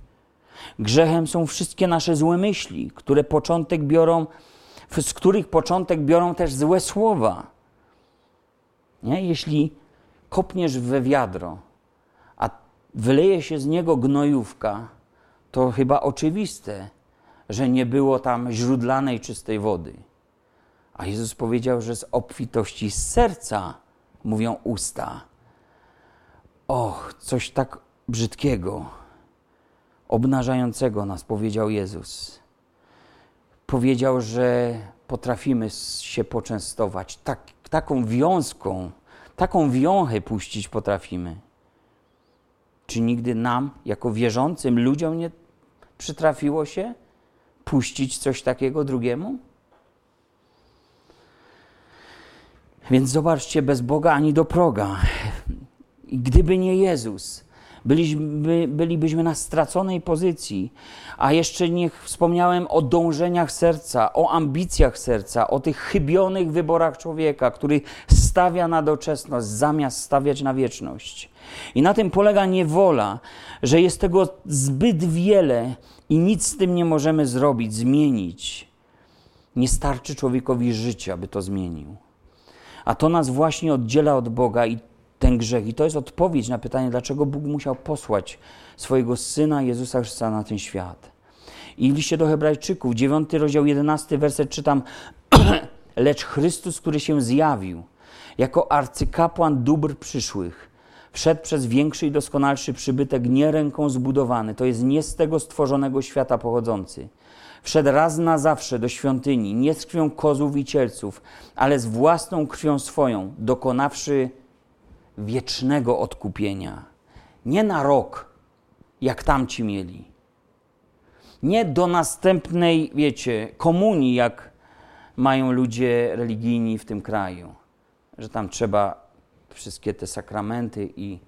Grzechem są wszystkie nasze złe myśli, które początek biorą, z których początek biorą też złe słowa. Nie? Jeśli kopniesz we wiadro, wyleje się z niego gnojówka, to chyba oczywiste, że nie było tam źródlanej czystej wody. A Jezus powiedział, że z obfitości serca mówią usta. Och, coś tak brzydkiego, obnażającego nas powiedział Jezus. Powiedział, że potrafimy się poczęstować tak, taką wiązką, taką wiąchę puścić potrafimy. Czy nigdy nam, jako wierzącym ludziom, nie przytrafiło się puścić coś takiego drugiemu? Więc zobaczcie, bez Boga ani do proga. Gdyby nie Jezus, byliśmy, bylibyśmy na straconej pozycji. A jeszcze niech wspomniałem o dążeniach serca, o ambicjach serca, o tych chybionych wyborach człowieka, który stawia na doczesność zamiast stawiać na wieczność. I na tym polega niewola, że jest tego zbyt wiele i nic z tym nie możemy zrobić, zmienić. Nie starczy człowiekowi życia, by to zmienił. A to nas właśnie oddziela od Boga i ten grzech. I to jest odpowiedź na pytanie, dlaczego Bóg musiał posłać swojego Syna Jezusa Chrystusa na ten świat. I liście do Hebrajczyków, 9 rozdział 11 werset czytam, lecz Chrystus, który się zjawił jako arcykapłan dóbr przyszłych, wszedł przez większy i doskonalszy przybytek nie ręką zbudowany, to jest nie z tego stworzonego świata pochodzący. Wszedł raz na zawsze do świątyni, nie z krwią kozów i cielców, ale z własną krwią swoją, dokonawszy wiecznego odkupienia. Nie na rok, jak tamci mieli. Nie do następnej, wiecie, komunii, jak mają ludzie religijni w tym kraju, że tam trzeba wszystkie te sakramenty i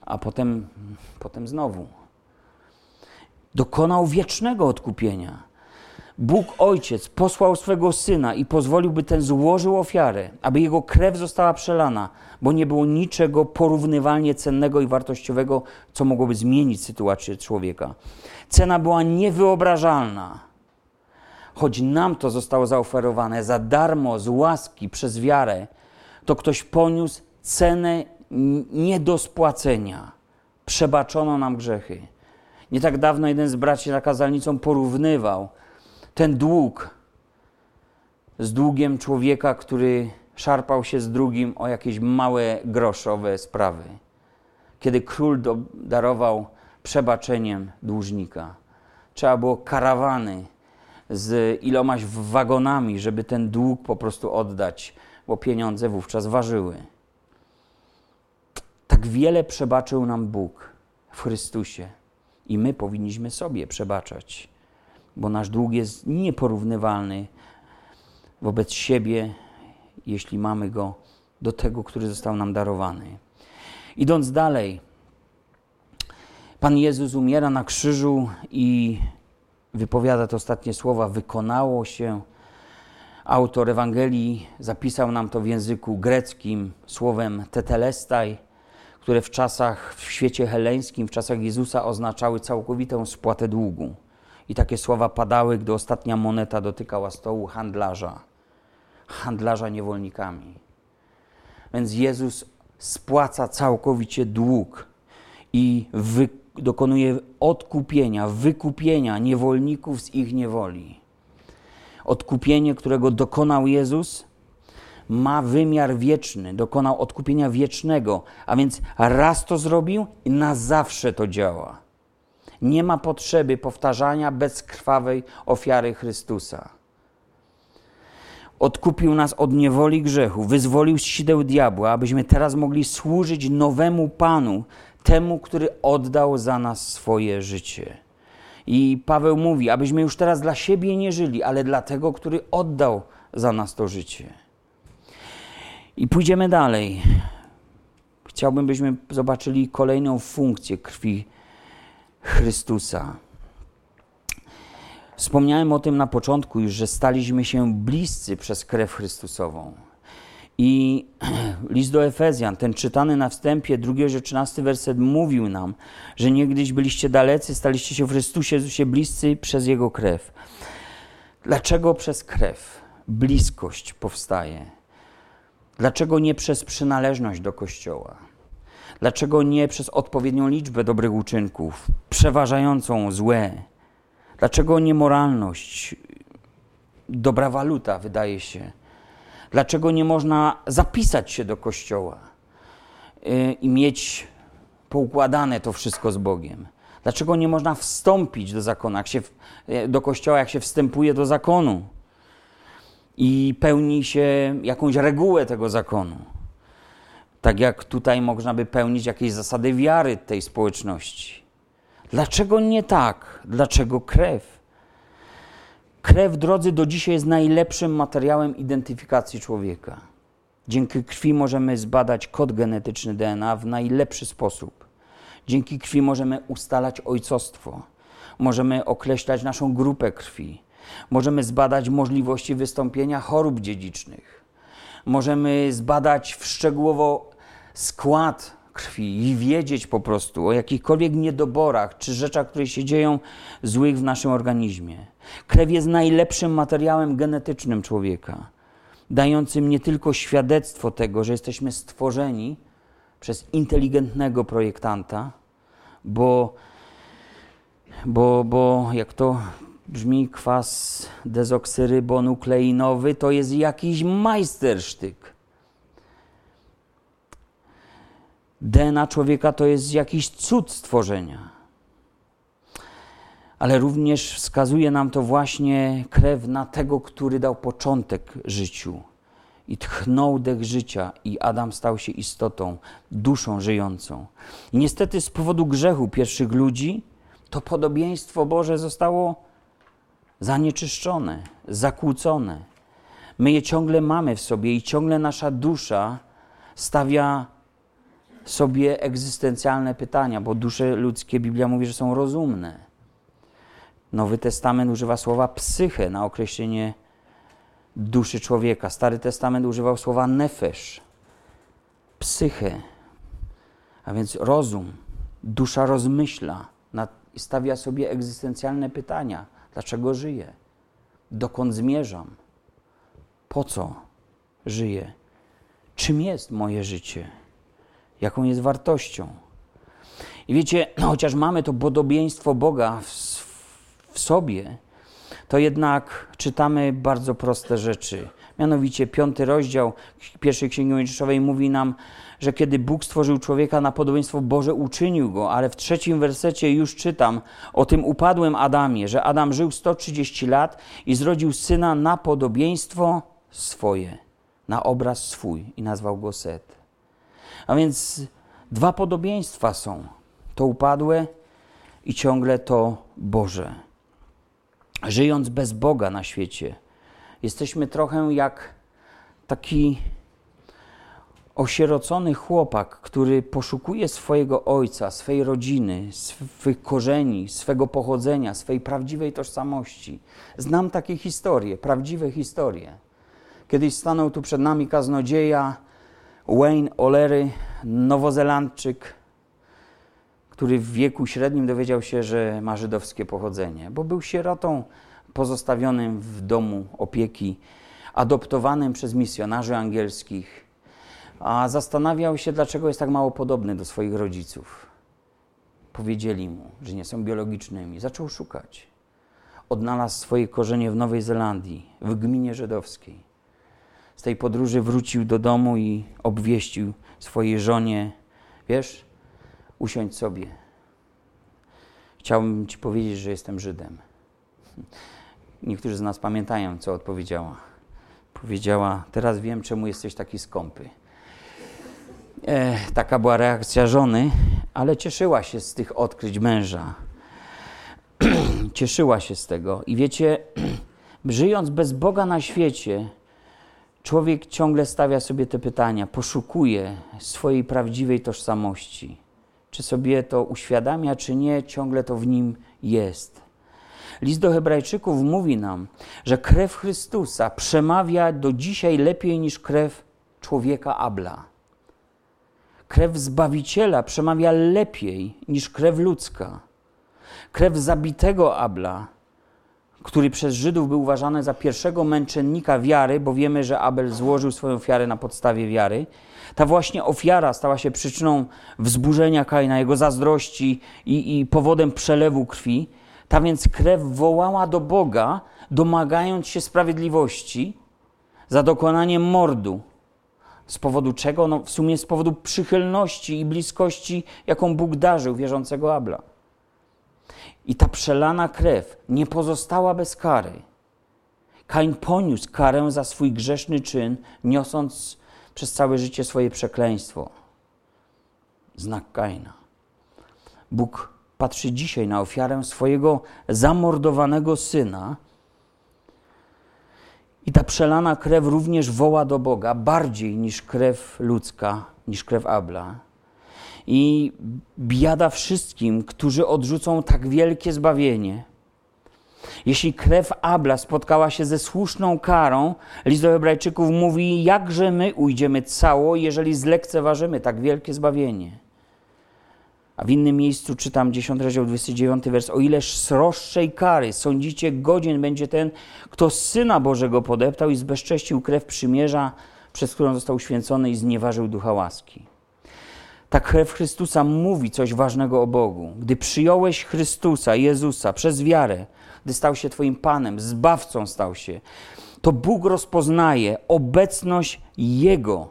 a potem, potem znowu. Dokonał wiecznego odkupienia. Bóg Ojciec posłał swego Syna i pozwolił, by ten złożył ofiarę, aby jego krew została przelana, bo nie było niczego porównywalnie cennego i wartościowego, co mogłoby zmienić sytuację człowieka. Cena była niewyobrażalna. Choć nam to zostało zaoferowane za darmo, z łaski, przez wiarę, to ktoś poniósł cenę nie do spłacenia. Przebaczono nam grzechy. Nie tak dawno jeden z braci za kazalnicą porównywał ten dług z długiem człowieka, który szarpał się z drugim o jakieś małe groszowe sprawy. Kiedy król darował przebaczeniem dłużnika, trzeba było karawany z ilomaś wagonami, żeby ten dług po prostu oddać, bo pieniądze wówczas ważyły. Tak wiele przebaczył nam Bóg w Chrystusie i my powinniśmy sobie przebaczać, bo nasz dług jest nieporównywalny wobec siebie, jeśli mamy go do tego, który został nam darowany. Idąc dalej, Pan Jezus umiera na krzyżu i wypowiada te ostatnie słowa: Wykonało się. Autor Ewangelii zapisał nam to w języku greckim słowem tetelestai które w czasach, w świecie heleńskim, w czasach Jezusa oznaczały całkowitą spłatę długu. I takie słowa padały, gdy ostatnia moneta dotykała stołu handlarza, handlarza niewolnikami. Więc Jezus spłaca całkowicie dług i wy, dokonuje odkupienia, wykupienia niewolników z ich niewoli. Odkupienie, którego dokonał Jezus, ma wymiar wieczny, dokonał odkupienia wiecznego, a więc raz to zrobił i na zawsze to działa. Nie ma potrzeby powtarzania bezkrwawej ofiary Chrystusa. Odkupił nas od niewoli grzechu, wyzwolił z sideł diabła, abyśmy teraz mogli służyć nowemu Panu, temu, który oddał za nas swoje życie. I Paweł mówi, abyśmy już teraz dla siebie nie żyli, ale dla tego, który oddał za nas to życie. I pójdziemy dalej. Chciałbym, byśmy zobaczyli kolejną funkcję krwi Chrystusa. Wspomniałem o tym na początku już, że staliśmy się bliscy przez krew Chrystusową. I list do Efezjan, ten czytany na wstępie, drugi że 13 werset mówił nam, że niegdyś byliście dalecy, staliście się w Chrystusie Jezusie bliscy przez Jego krew. Dlaczego przez krew bliskość powstaje? Dlaczego nie przez przynależność do Kościoła? Dlaczego nie przez odpowiednią liczbę dobrych uczynków, przeważającą złe? Dlaczego niemoralność, dobra waluta, wydaje się? Dlaczego nie można zapisać się do Kościoła y, i mieć poukładane to wszystko z Bogiem? Dlaczego nie można wstąpić do zakonu, jak się, do Kościoła, jak się wstępuje do zakonu? i pełni się jakąś regułę tego zakonu. Tak jak tutaj można by pełnić jakieś zasady wiary tej społeczności. Dlaczego nie tak? Dlaczego krew? Krew, drodzy, do dzisiaj jest najlepszym materiałem identyfikacji człowieka. Dzięki krwi możemy zbadać kod genetyczny DNA w najlepszy sposób. Dzięki krwi możemy ustalać ojcostwo. Możemy określać naszą grupę krwi Możemy zbadać możliwości wystąpienia chorób dziedzicznych. Możemy zbadać szczegółowo skład krwi i wiedzieć po prostu o jakichkolwiek niedoborach czy rzeczach, które się dzieją złych w naszym organizmie. Krew jest najlepszym materiałem genetycznym człowieka, dającym nie tylko świadectwo tego, że jesteśmy stworzeni przez inteligentnego projektanta, bo, bo, bo jak to brzmi kwas dezoksyrybonukleinowy, to jest jakiś majstersztyk. DNA człowieka to jest jakiś cud stworzenia. ale również wskazuje nam to właśnie krew na tego, który dał początek życiu i tchnął dech życia, i Adam stał się istotą, duszą żyjącą. I niestety z powodu grzechu pierwszych ludzi to podobieństwo Boże zostało zanieczyszczone, zakłócone. My je ciągle mamy w sobie i ciągle nasza dusza stawia sobie egzystencjalne pytania, bo dusze ludzkie, Biblia mówi, że są rozumne. Nowy Testament używa słowa psyche na określenie duszy człowieka. Stary Testament używał słowa nefesz, psyche, a więc rozum. Dusza rozmyśla, stawia sobie egzystencjalne pytania. Dlaczego żyję? Dokąd zmierzam? Po co żyję? Czym jest moje życie? Jaką jest wartością? I wiecie, chociaż mamy to podobieństwo Boga w, w sobie, to jednak czytamy bardzo proste rzeczy. Mianowicie piąty rozdział pierwszej Księgi Mojżeszowej mówi nam, że kiedy Bóg stworzył człowieka na podobieństwo Boże, uczynił go, ale w trzecim wersecie już czytam o tym upadłym Adamie, że Adam żył 130 lat i zrodził syna na podobieństwo swoje, na obraz swój i nazwał go Set. A więc dwa podobieństwa są. To upadłe i ciągle to Boże żyjąc bez Boga na świecie, jesteśmy trochę jak taki osierocony chłopak, który poszukuje swojego ojca, swej rodziny, swych korzeni, swego pochodzenia, swej prawdziwej tożsamości. Znam takie historie, prawdziwe historie. Kiedyś stanął tu przed nami kaznodzieja Wayne Olery, nowozelandczyk, który w wieku średnim dowiedział się, że ma żydowskie pochodzenie, bo był sierotą pozostawionym w domu opieki, adoptowanym przez misjonarzy angielskich, a zastanawiał się, dlaczego jest tak mało podobny do swoich rodziców. Powiedzieli mu, że nie są biologicznymi. Zaczął szukać. Odnalazł swoje korzenie w Nowej Zelandii, w gminie żydowskiej. Z tej podróży wrócił do domu i obwieścił swojej żonie: Wiesz, usiądź sobie. Chciałbym Ci powiedzieć, że jestem Żydem. Niektórzy z nas pamiętają, co odpowiedziała. Powiedziała: Teraz wiem, czemu jesteś taki skąpy. E, taka była reakcja żony, ale cieszyła się z tych odkryć męża. cieszyła się z tego. I wiecie, żyjąc bez Boga na świecie, człowiek ciągle stawia sobie te pytania, poszukuje swojej prawdziwej tożsamości czy sobie to uświadamia, czy nie, ciągle to w nim jest. List do Hebrajczyków mówi nam, że krew Chrystusa przemawia do dzisiaj lepiej niż krew człowieka Abla. Krew Zbawiciela przemawia lepiej niż krew ludzka. Krew zabitego Abla, który przez Żydów był uważany za pierwszego męczennika wiary, bo wiemy, że Abel złożył swoją ofiarę na podstawie wiary, ta właśnie ofiara stała się przyczyną wzburzenia Kaina, jego zazdrości i, i powodem przelewu krwi. Ta więc krew wołała do Boga, domagając się sprawiedliwości za dokonanie mordu. Z powodu czego? No, w sumie z powodu przychylności i bliskości, jaką Bóg darzył wierzącego Abla. I ta przelana krew nie pozostała bez kary. Kain poniósł karę za swój grzeszny czyn, niosąc przez całe życie swoje przekleństwo. Znak Kaina. Bóg patrzy dzisiaj na ofiarę swojego zamordowanego syna. I ta przelana krew również woła do Boga bardziej niż krew ludzka, niż krew Abla. I biada wszystkim, którzy odrzucą tak wielkie zbawienie. Jeśli krew Abla spotkała się ze słuszną karą, list do Hebrajczyków mówi, jakże my ujdziemy cało, jeżeli zlekceważymy tak wielkie zbawienie. A w innym miejscu czytam 10 rozdział 29 wers. O ileż sroższej kary sądzicie godzien będzie ten, kto Syna Bożego podeptał i zbezcześcił krew przymierza, przez którą został uświęcony i znieważył ducha łaski. Ta krew Chrystusa mówi coś ważnego o Bogu. Gdy przyjąłeś Chrystusa, Jezusa przez wiarę, gdy stał się Twoim Panem, Zbawcą stał się, to Bóg rozpoznaje obecność Jego,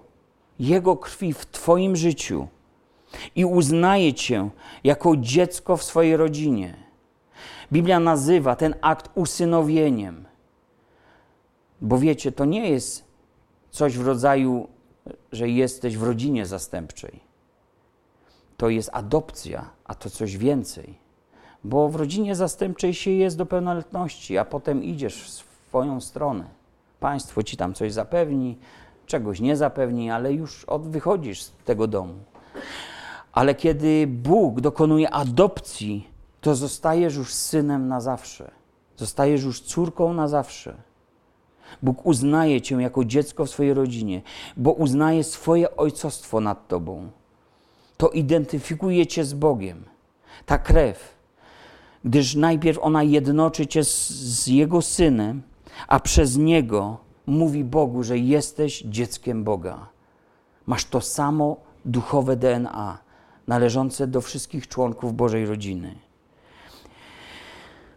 Jego krwi w Twoim życiu i uznaje Cię jako dziecko w swojej rodzinie. Biblia nazywa ten akt usynowieniem. Bo wiecie, to nie jest coś w rodzaju, że jesteś w rodzinie zastępczej. To jest adopcja, a to coś więcej. Bo w rodzinie zastępczej się jest do pełnoletności, a potem idziesz w swoją stronę. Państwo ci tam coś zapewni, czegoś nie zapewni, ale już od, wychodzisz z tego domu. Ale kiedy Bóg dokonuje adopcji, to zostajesz już synem na zawsze. Zostajesz już córką na zawsze. Bóg uznaje cię jako dziecko w swojej rodzinie, bo uznaje swoje ojcostwo nad tobą. To identyfikuje cię z Bogiem. Ta krew, gdyż najpierw ona jednoczy cię z, z Jego synem, a przez Niego mówi Bogu, że jesteś dzieckiem Boga. Masz to samo duchowe DNA, należące do wszystkich członków Bożej rodziny.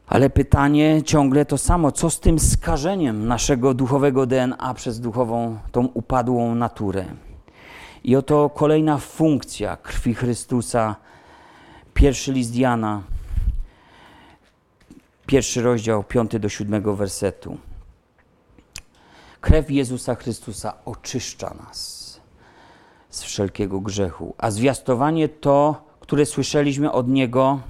Ale pytanie ciągle to samo, co z tym skażeniem naszego duchowego DNA przez duchową, tą upadłą naturę? I oto kolejna funkcja krwi Chrystusa, pierwszy list Jana, pierwszy rozdział, piąty do siódmego wersetu. Krew Jezusa Chrystusa oczyszcza nas z wszelkiego grzechu, a zwiastowanie to, które słyszeliśmy od Niego,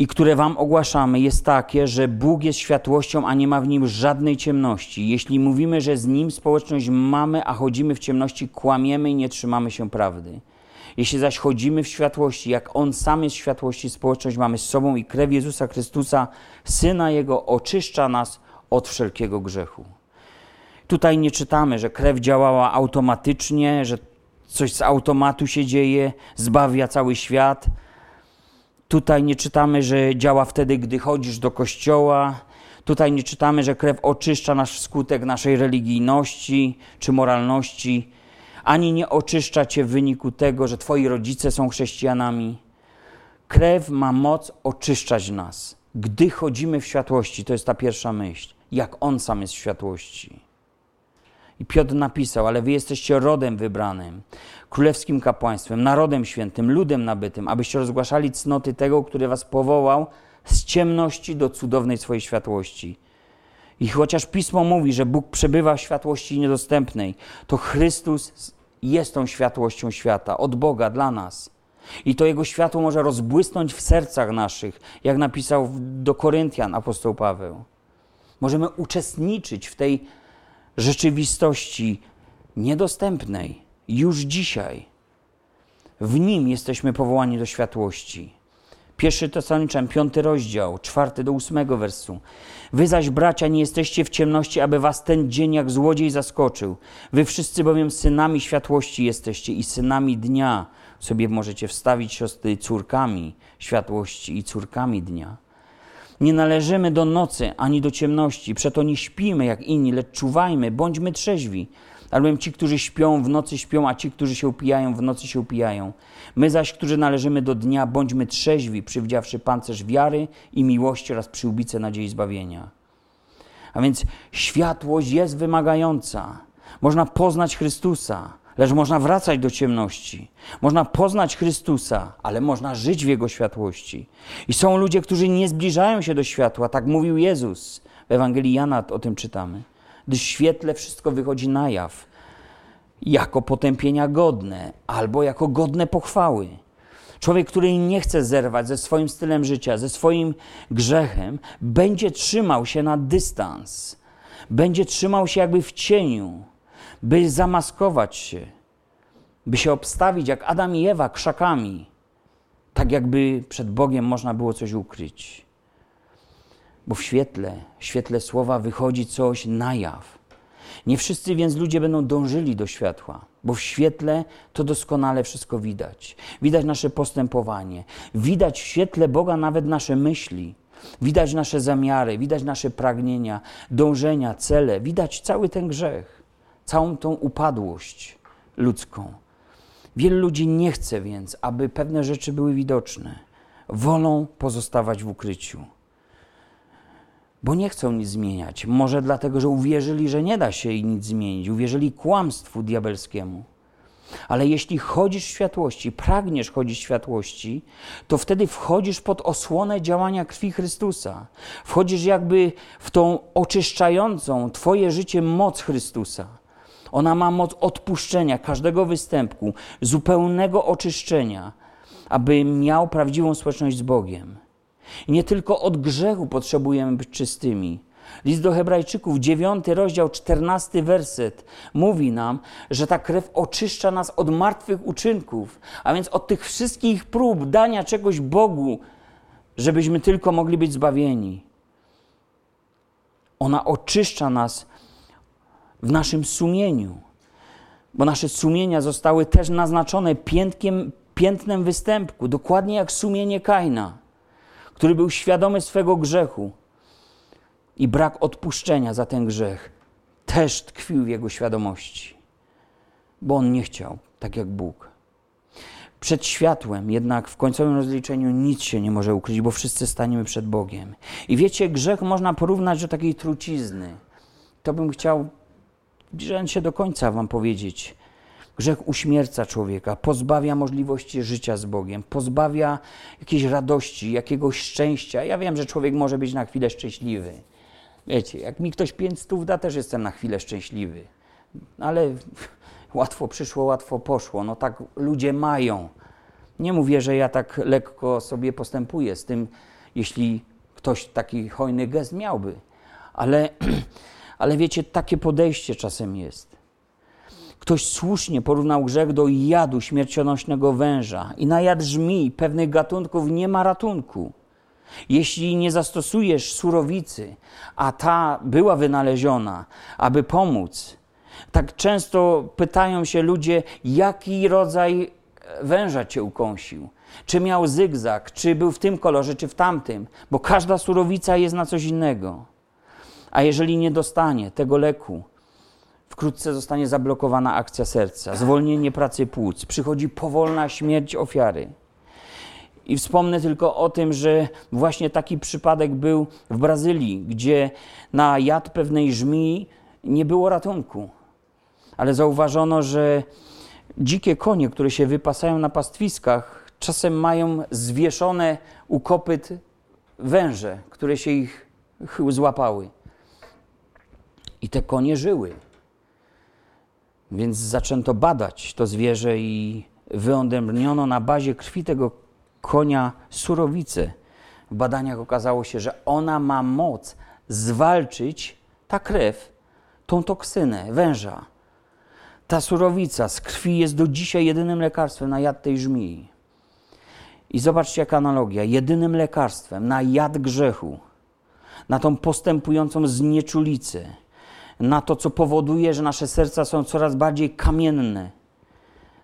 i które Wam ogłaszamy, jest takie, że Bóg jest światłością, a nie ma w nim żadnej ciemności. Jeśli mówimy, że z nim społeczność mamy, a chodzimy w ciemności, kłamiemy i nie trzymamy się prawdy. Jeśli zaś chodzimy w światłości, jak On sam jest w światłości, społeczność mamy z sobą i krew Jezusa Chrystusa, Syna Jego, oczyszcza nas od wszelkiego grzechu. Tutaj nie czytamy, że krew działała automatycznie, że coś z automatu się dzieje, zbawia cały świat Tutaj nie czytamy, że działa wtedy, gdy chodzisz do kościoła. Tutaj nie czytamy, że krew oczyszcza nasz skutek naszej religijności czy moralności, ani nie oczyszcza cię w wyniku tego, że twoi rodzice są chrześcijanami. Krew ma moc oczyszczać nas, gdy chodzimy w światłości. To jest ta pierwsza myśl. Jak On sam jest w światłości. I Piotr napisał, ale wy jesteście rodem wybranym, królewskim kapłaństwem, narodem świętym, ludem nabytym, abyście rozgłaszali cnoty tego, który was powołał z ciemności do cudownej swojej światłości. I chociaż Pismo mówi, że Bóg przebywa w światłości niedostępnej, to Chrystus jest tą światłością świata, od Boga dla nas. I to Jego światło może rozbłysnąć w sercach naszych, jak napisał do Koryntian apostoł Paweł. Możemy uczestniczyć w tej rzeczywistości niedostępnej już dzisiaj. W nim jesteśmy powołani do światłości. Pierwszy Tesaloniczan, piąty rozdział, czwarty do ósmego wersu. Wy zaś, bracia, nie jesteście w ciemności, aby was ten dzień jak złodziej zaskoczył. Wy wszyscy bowiem synami światłości jesteście i synami dnia. Sobie możecie wstawić siostry córkami światłości i córkami dnia. Nie należymy do nocy ani do ciemności, przeto nie śpimy jak inni, lecz czuwajmy, bądźmy trzeźwi. Albowiem ci, którzy śpią w nocy śpią, a ci, którzy się upijają w nocy się upijają. My zaś, którzy należymy do dnia, bądźmy trzeźwi, przywdziawszy pancerz wiary i miłości oraz przyłbicę nadziei zbawienia. A więc światłość jest wymagająca. Można poznać Chrystusa, lecz można wracać do ciemności. Można poznać Chrystusa, ale można żyć w Jego światłości. I są ludzie, którzy nie zbliżają się do światła, tak mówił Jezus. W Ewangelii Jana o tym czytamy. Gdy w świetle wszystko wychodzi na jaw, jako potępienia godne, albo jako godne pochwały. Człowiek, który nie chce zerwać ze swoim stylem życia, ze swoim grzechem, będzie trzymał się na dystans, będzie trzymał się jakby w cieniu, by zamaskować się, by się obstawić jak Adam i Ewa krzakami, tak jakby przed Bogiem można było coś ukryć. Bo w świetle, w świetle słowa wychodzi coś na jaw. Nie wszyscy więc ludzie będą dążyli do światła, bo w świetle to doskonale wszystko widać. Widać nasze postępowanie, widać w świetle Boga nawet nasze myśli, widać nasze zamiary, widać nasze pragnienia, dążenia, cele, widać cały ten grzech całą tą upadłość ludzką. Wielu ludzi nie chce więc, aby pewne rzeczy były widoczne. Wolą pozostawać w ukryciu, bo nie chcą nic zmieniać. Może dlatego, że uwierzyli, że nie da się nic zmienić, uwierzyli kłamstwu diabelskiemu. Ale jeśli chodzisz w światłości, pragniesz chodzić w światłości, to wtedy wchodzisz pod osłonę działania krwi Chrystusa. Wchodzisz jakby w tą oczyszczającą Twoje życie moc Chrystusa. Ona ma moc odpuszczenia każdego występku, zupełnego oczyszczenia, aby miał prawdziwą społeczność z Bogiem. I nie tylko od grzechu potrzebujemy być czystymi. List do Hebrajczyków, 9 rozdział, 14 werset mówi nam, że ta krew oczyszcza nas od martwych uczynków, a więc od tych wszystkich prób dania czegoś Bogu, żebyśmy tylko mogli być zbawieni. Ona oczyszcza nas w naszym sumieniu, bo nasze sumienia zostały też naznaczone piętkiem, piętnem występku, dokładnie jak sumienie Kaina, który był świadomy swego grzechu i brak odpuszczenia za ten grzech też tkwił w jego świadomości, bo on nie chciał, tak jak Bóg. Przed światłem, jednak w końcowym rozliczeniu nic się nie może ukryć, bo wszyscy staniemy przed Bogiem. I wiecie, grzech można porównać do takiej trucizny. To bym chciał, zbliżając się do końca, Wam powiedzieć. Grzech uśmierca człowieka, pozbawia możliwości życia z Bogiem, pozbawia jakiejś radości, jakiegoś szczęścia. Ja wiem, że człowiek może być na chwilę szczęśliwy. Wiecie, jak mi ktoś pięć stów da, też jestem na chwilę szczęśliwy. Ale łatwo przyszło, łatwo poszło. No tak ludzie mają. Nie mówię, że ja tak lekko sobie postępuję z tym, jeśli ktoś taki hojny gest miałby. Ale, ale wiecie, takie podejście czasem jest. Ktoś słusznie porównał grzech do jadu śmiercionośnego węża i na jad pewnych gatunków nie ma ratunku. Jeśli nie zastosujesz surowicy, a ta była wynaleziona, aby pomóc, tak często pytają się ludzie, jaki rodzaj węża cię ukąsił. Czy miał zygzak, czy był w tym kolorze, czy w tamtym, bo każda surowica jest na coś innego. A jeżeli nie dostanie tego leku, wkrótce zostanie zablokowana akcja serca, zwolnienie pracy płuc, przychodzi powolna śmierć ofiary. I wspomnę tylko o tym, że właśnie taki przypadek był w Brazylii, gdzie na jad pewnej żmii nie było ratunku. Ale zauważono, że dzikie konie, które się wypasają na pastwiskach, czasem mają zwieszone u kopyt węże, które się ich złapały. I te konie żyły. Więc zaczęto badać to zwierzę i wyodrębniono na bazie krwi tego konia surowicę. W badaniach okazało się, że ona ma moc zwalczyć ta krew, tą toksynę węża. Ta surowica z krwi jest do dzisiaj jedynym lekarstwem na jad tej żmii. I zobaczcie, jaka analogia. Jedynym lekarstwem na jad grzechu, na tą postępującą znieczulicę, na to, co powoduje, że nasze serca są coraz bardziej kamienne.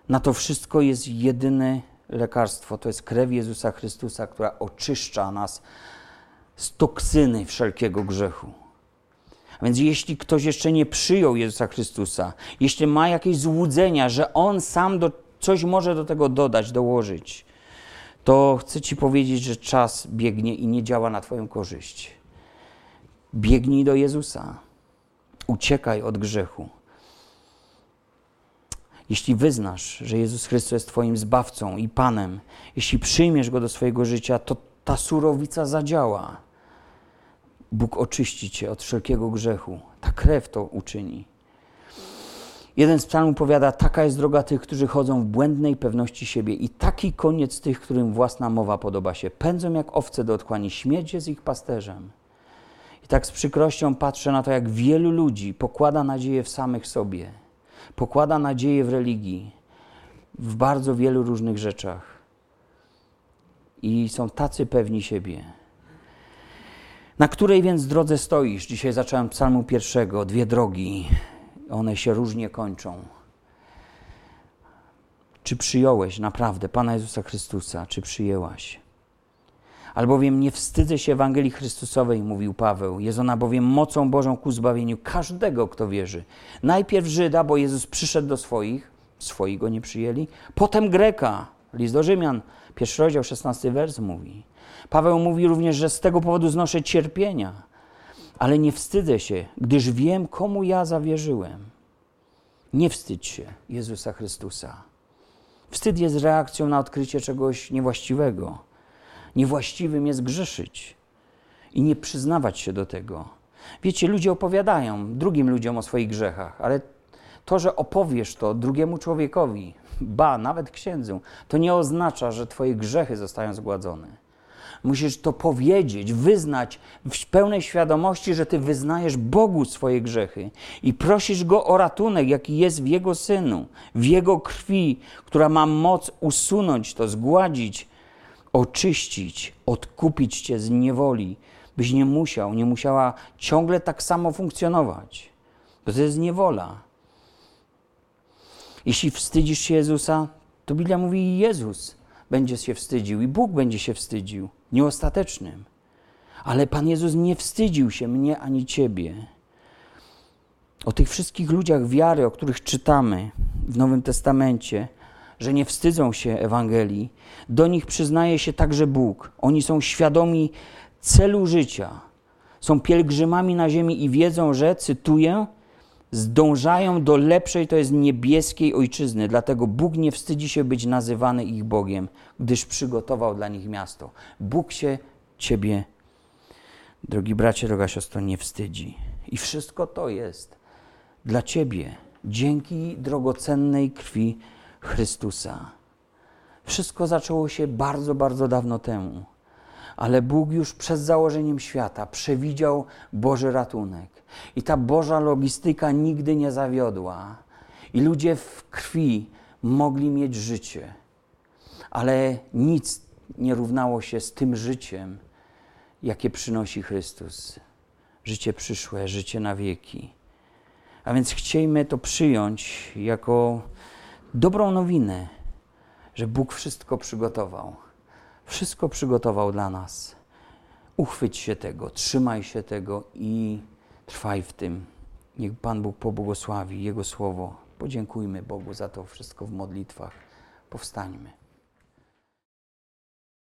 Na to wszystko jest jedyny lekarstwo to jest krew Jezusa Chrystusa, która oczyszcza nas z toksyny wszelkiego grzechu. A więc jeśli ktoś jeszcze nie przyjął Jezusa Chrystusa, jeśli ma jakieś złudzenia, że On sam do, coś może do tego dodać, dołożyć, to chcę Ci powiedzieć, że czas biegnie i nie działa na Twoją korzyść. Biegnij do Jezusa. Uciekaj od grzechu. Jeśli wyznasz, że Jezus Chrystus jest Twoim zbawcą i Panem, jeśli przyjmiesz Go do swojego życia, to ta surowica zadziała. Bóg oczyści Cię od wszelkiego grzechu. Ta krew to uczyni. Jeden z psalmów powiada, taka jest droga tych, którzy chodzą w błędnej pewności siebie i taki koniec tych, którym własna mowa podoba się. Pędzą jak owce do otchłani, śmierć jest ich pasterzem. I tak z przykrością patrzę na to, jak wielu ludzi pokłada nadzieję w samych sobie pokłada nadzieję w religii, w bardzo wielu różnych rzeczach. I są tacy pewni siebie. Na której więc drodze stoisz? Dzisiaj zacząłem psalmu pierwszego, dwie drogi. One się różnie kończą. Czy przyjąłeś naprawdę Pana Jezusa Chrystusa? Czy przyjęłaś? Albowiem nie wstydzę się Ewangelii Chrystusowej, mówił Paweł. Jest ona bowiem mocą Bożą ku zbawieniu każdego, kto wierzy. Najpierw Żyda, bo Jezus przyszedł do swoich, swoi go nie przyjęli. Potem Greka, list do Rzymian, pierwszy rozdział, szesnasty wers mówi. Paweł mówi również, że z tego powodu znoszę cierpienia, ale nie wstydzę się, gdyż wiem, komu ja zawierzyłem. Nie wstydź się Jezusa Chrystusa. Wstyd jest reakcją na odkrycie czegoś niewłaściwego. Niewłaściwym jest grzeszyć i nie przyznawać się do tego. Wiecie, ludzie opowiadają drugim ludziom o swoich grzechach, ale to, że opowiesz to drugiemu człowiekowi, ba, nawet księdzu, to nie oznacza, że twoje grzechy zostają zgładzone. Musisz to powiedzieć, wyznać w pełnej świadomości, że ty wyznajesz Bogu swoje grzechy i prosisz Go o ratunek, jaki jest w Jego Synu, w Jego krwi, która ma moc usunąć to, zgładzić, oczyścić, odkupić cię z niewoli, byś nie musiał, nie musiała ciągle tak samo funkcjonować, bo to jest niewola. Jeśli wstydzisz się Jezusa, to Biblia mówi Jezus będzie się wstydził i Bóg będzie się wstydził, nieostatecznym. Ale Pan Jezus nie wstydził się mnie ani ciebie. O tych wszystkich ludziach wiary, o których czytamy w Nowym Testamencie, że nie wstydzą się Ewangelii, do nich przyznaje się także Bóg. Oni są świadomi celu życia. Są pielgrzymami na ziemi i wiedzą, że, cytuję, zdążają do lepszej, to jest niebieskiej ojczyzny. Dlatego Bóg nie wstydzi się być nazywany ich Bogiem, gdyż przygotował dla nich miasto. Bóg się ciebie, drogi bracie, droga siostro, nie wstydzi. I wszystko to jest dla ciebie dzięki drogocennej krwi Chrystusa. Wszystko zaczęło się bardzo, bardzo dawno temu ale Bóg już przed założeniem świata przewidział Boży ratunek. I ta Boża logistyka nigdy nie zawiodła. I ludzie w krwi mogli mieć życie, ale nic nie równało się z tym życiem, jakie przynosi Chrystus. Życie przyszłe, życie na wieki. A więc chciejmy to przyjąć jako dobrą nowinę, że Bóg wszystko przygotował. Wszystko przygotował dla nas. Uchwyć się tego, trzymaj się tego i trwaj w tym. Niech Pan Bóg pobłogosławi Jego słowo. Podziękujmy Bogu za to wszystko w modlitwach. Powstańmy.